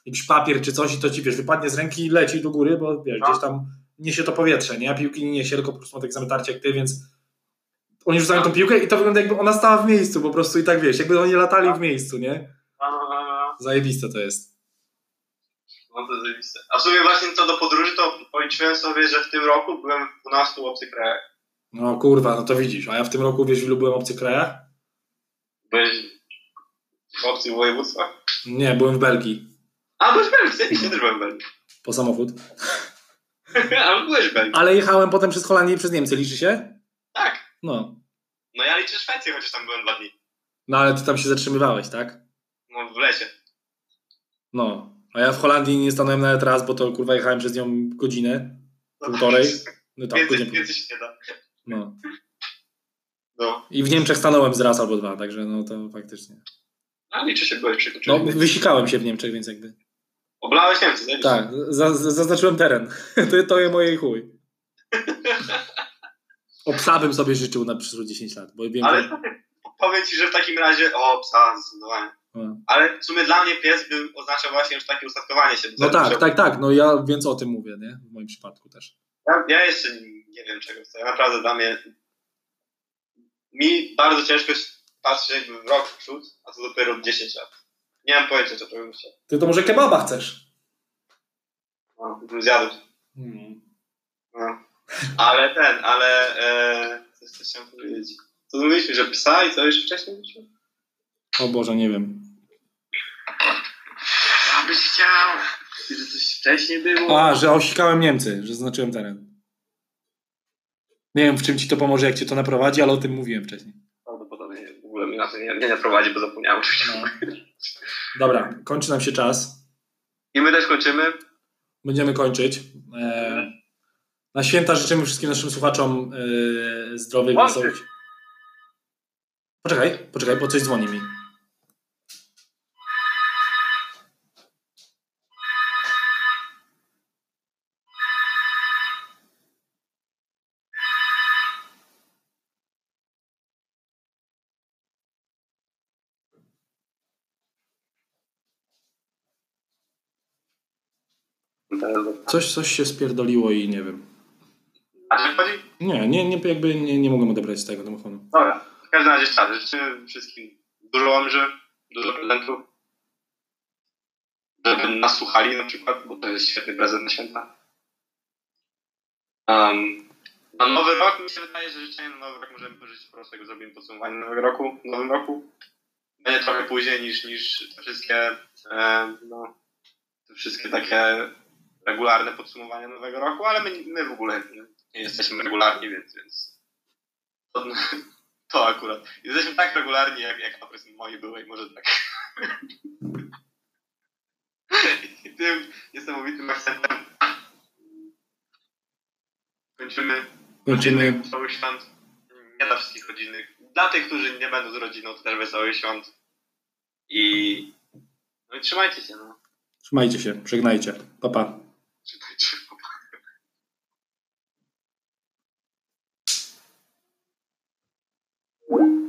jakiś papier czy coś i to ci, wiesz, wypadnie z ręki i leci do góry, bo wiesz, No. gdzieś tam niesie to powietrze, nie? A piłki nie niesie, tylko po prostu ma tak same tarcie jak ty, więc oni rzucają tą piłkę i to wygląda jakby ona stała w miejscu po prostu i tak, wiesz, jakby oni latali w miejscu, nie? No, no, no. Zajebiste to jest. No to zajebiste. A w sumie właśnie co do podróży, to policzyłem sobie, że w tym roku byłem w 12 obcych krajach. No kurwa, no to widzisz, a ja w tym roku, wiesz, w ilu byłem w obcych krajach? Byłeś w obcych województwach? Nie, byłem w Belgii, A, byłeś w Belgii, ja też byłem w Belgii. po samochód. Ale byłeś w Belgii. Ale jechałem potem przez Holandię i przez Niemcy, liczy się? No. No ja liczę Szwecję, chociaż tam byłem dwa dni. No ale ty tam się zatrzymywałeś, tak? No w lesie. No. A ja w Holandii nie stanąłem nawet raz, bo to kurwa jechałem przez nią godzinę, No, półtorej. No tak, Więcej, godzinę. więcej się nie da. No. No. I w Niemczech stanąłem z raz albo dwa, także no to faktycznie. A liczy się, byłeś No, przekroczony. wysikałem się w Niemczech, więc jakby. Oblałeś Niemcy, nie? Tak, za, za- zaznaczyłem teren. to, to jest moje chuj. O psa bym sobie życzył na przyszłe 10 lat, bo wiem, Ale że... powiem ci, że w takim razie, o psa, zdecydowanie. No. Ale w sumie dla mnie pies by oznaczał właśnie już takie ustatkowanie się. no tak, Że- tak, tak, no ja więc o tym mówię, nie? W moim przypadku też. Ja, ja jeszcze nie wiem czego chcę. Naprawdę dla mnie. Mi bardzo ciężko jest patrzeć jakby w rok w przód, a to dopiero 10 lat. Nie mam pojęcia, co powiem chciał. Ty to może kebaba chcesz? No, bym zjadł. Hmm. No. Ale ten, ale. E, coś coś chciałem powiedzieć. Co mówiliśmy, że psa i co jeszcze wcześniej mówiliśmy? O Boże, nie wiem. A byś chciał. Że coś wcześniej było. A, że osikałem Niemcy, że zaznaczyłem teren. Nie wiem, w czym ci to pomoże, jak cię to naprowadzi, ale o tym mówiłem wcześniej. Prawdopodobnie w ogóle mnie na to nie, nie naprowadzi, bo zapomniałem. No. Dobra, kończy nam się czas. I my też kończymy. Będziemy kończyć. E, na święta życzymy wszystkim naszym słuchaczom e, zdrowych, Łączy. wesołych. Poczekaj, poczekaj, bo coś dzwoni mi. Coś, coś się spierdoliło i nie wiem. A czy chodzi? Nie, nie, nie jakby nie, nie mogłem odebrać z tego domofonu. Dobra. W każdym razie tak, życzymy wszystkim dużo łomży, dużo prezentów. Żeby nas słuchali na przykład, bo to jest świetny prezent na święta. Um, na nowy rok mi się wydaje, że życzenie na nowy rok możemy pożyczyć po prostu, jak zrobimy podsumowanie nowego roku, w nowym roku. Będzie trochę później niż, niż te wszystkie, e, no, te wszystkie takie regularne podsumowania nowego roku, ale my, my w ogóle nie, nie jesteśmy regularni, więc, więc to, to akurat. Jesteśmy tak regularni, jak, jak okres moi były i może tak. I tym niesamowitym akcentem kończymy Kończymy. Wesołych świąt. Nie dla wszystkich rodzinnych. Dla tych, którzy nie będą z rodziną, to też wesołych świąt. I... No i trzymajcie się, no. Trzymajcie się, żegnajcie. Pa, pa. Trzymajcie się. pa, pa.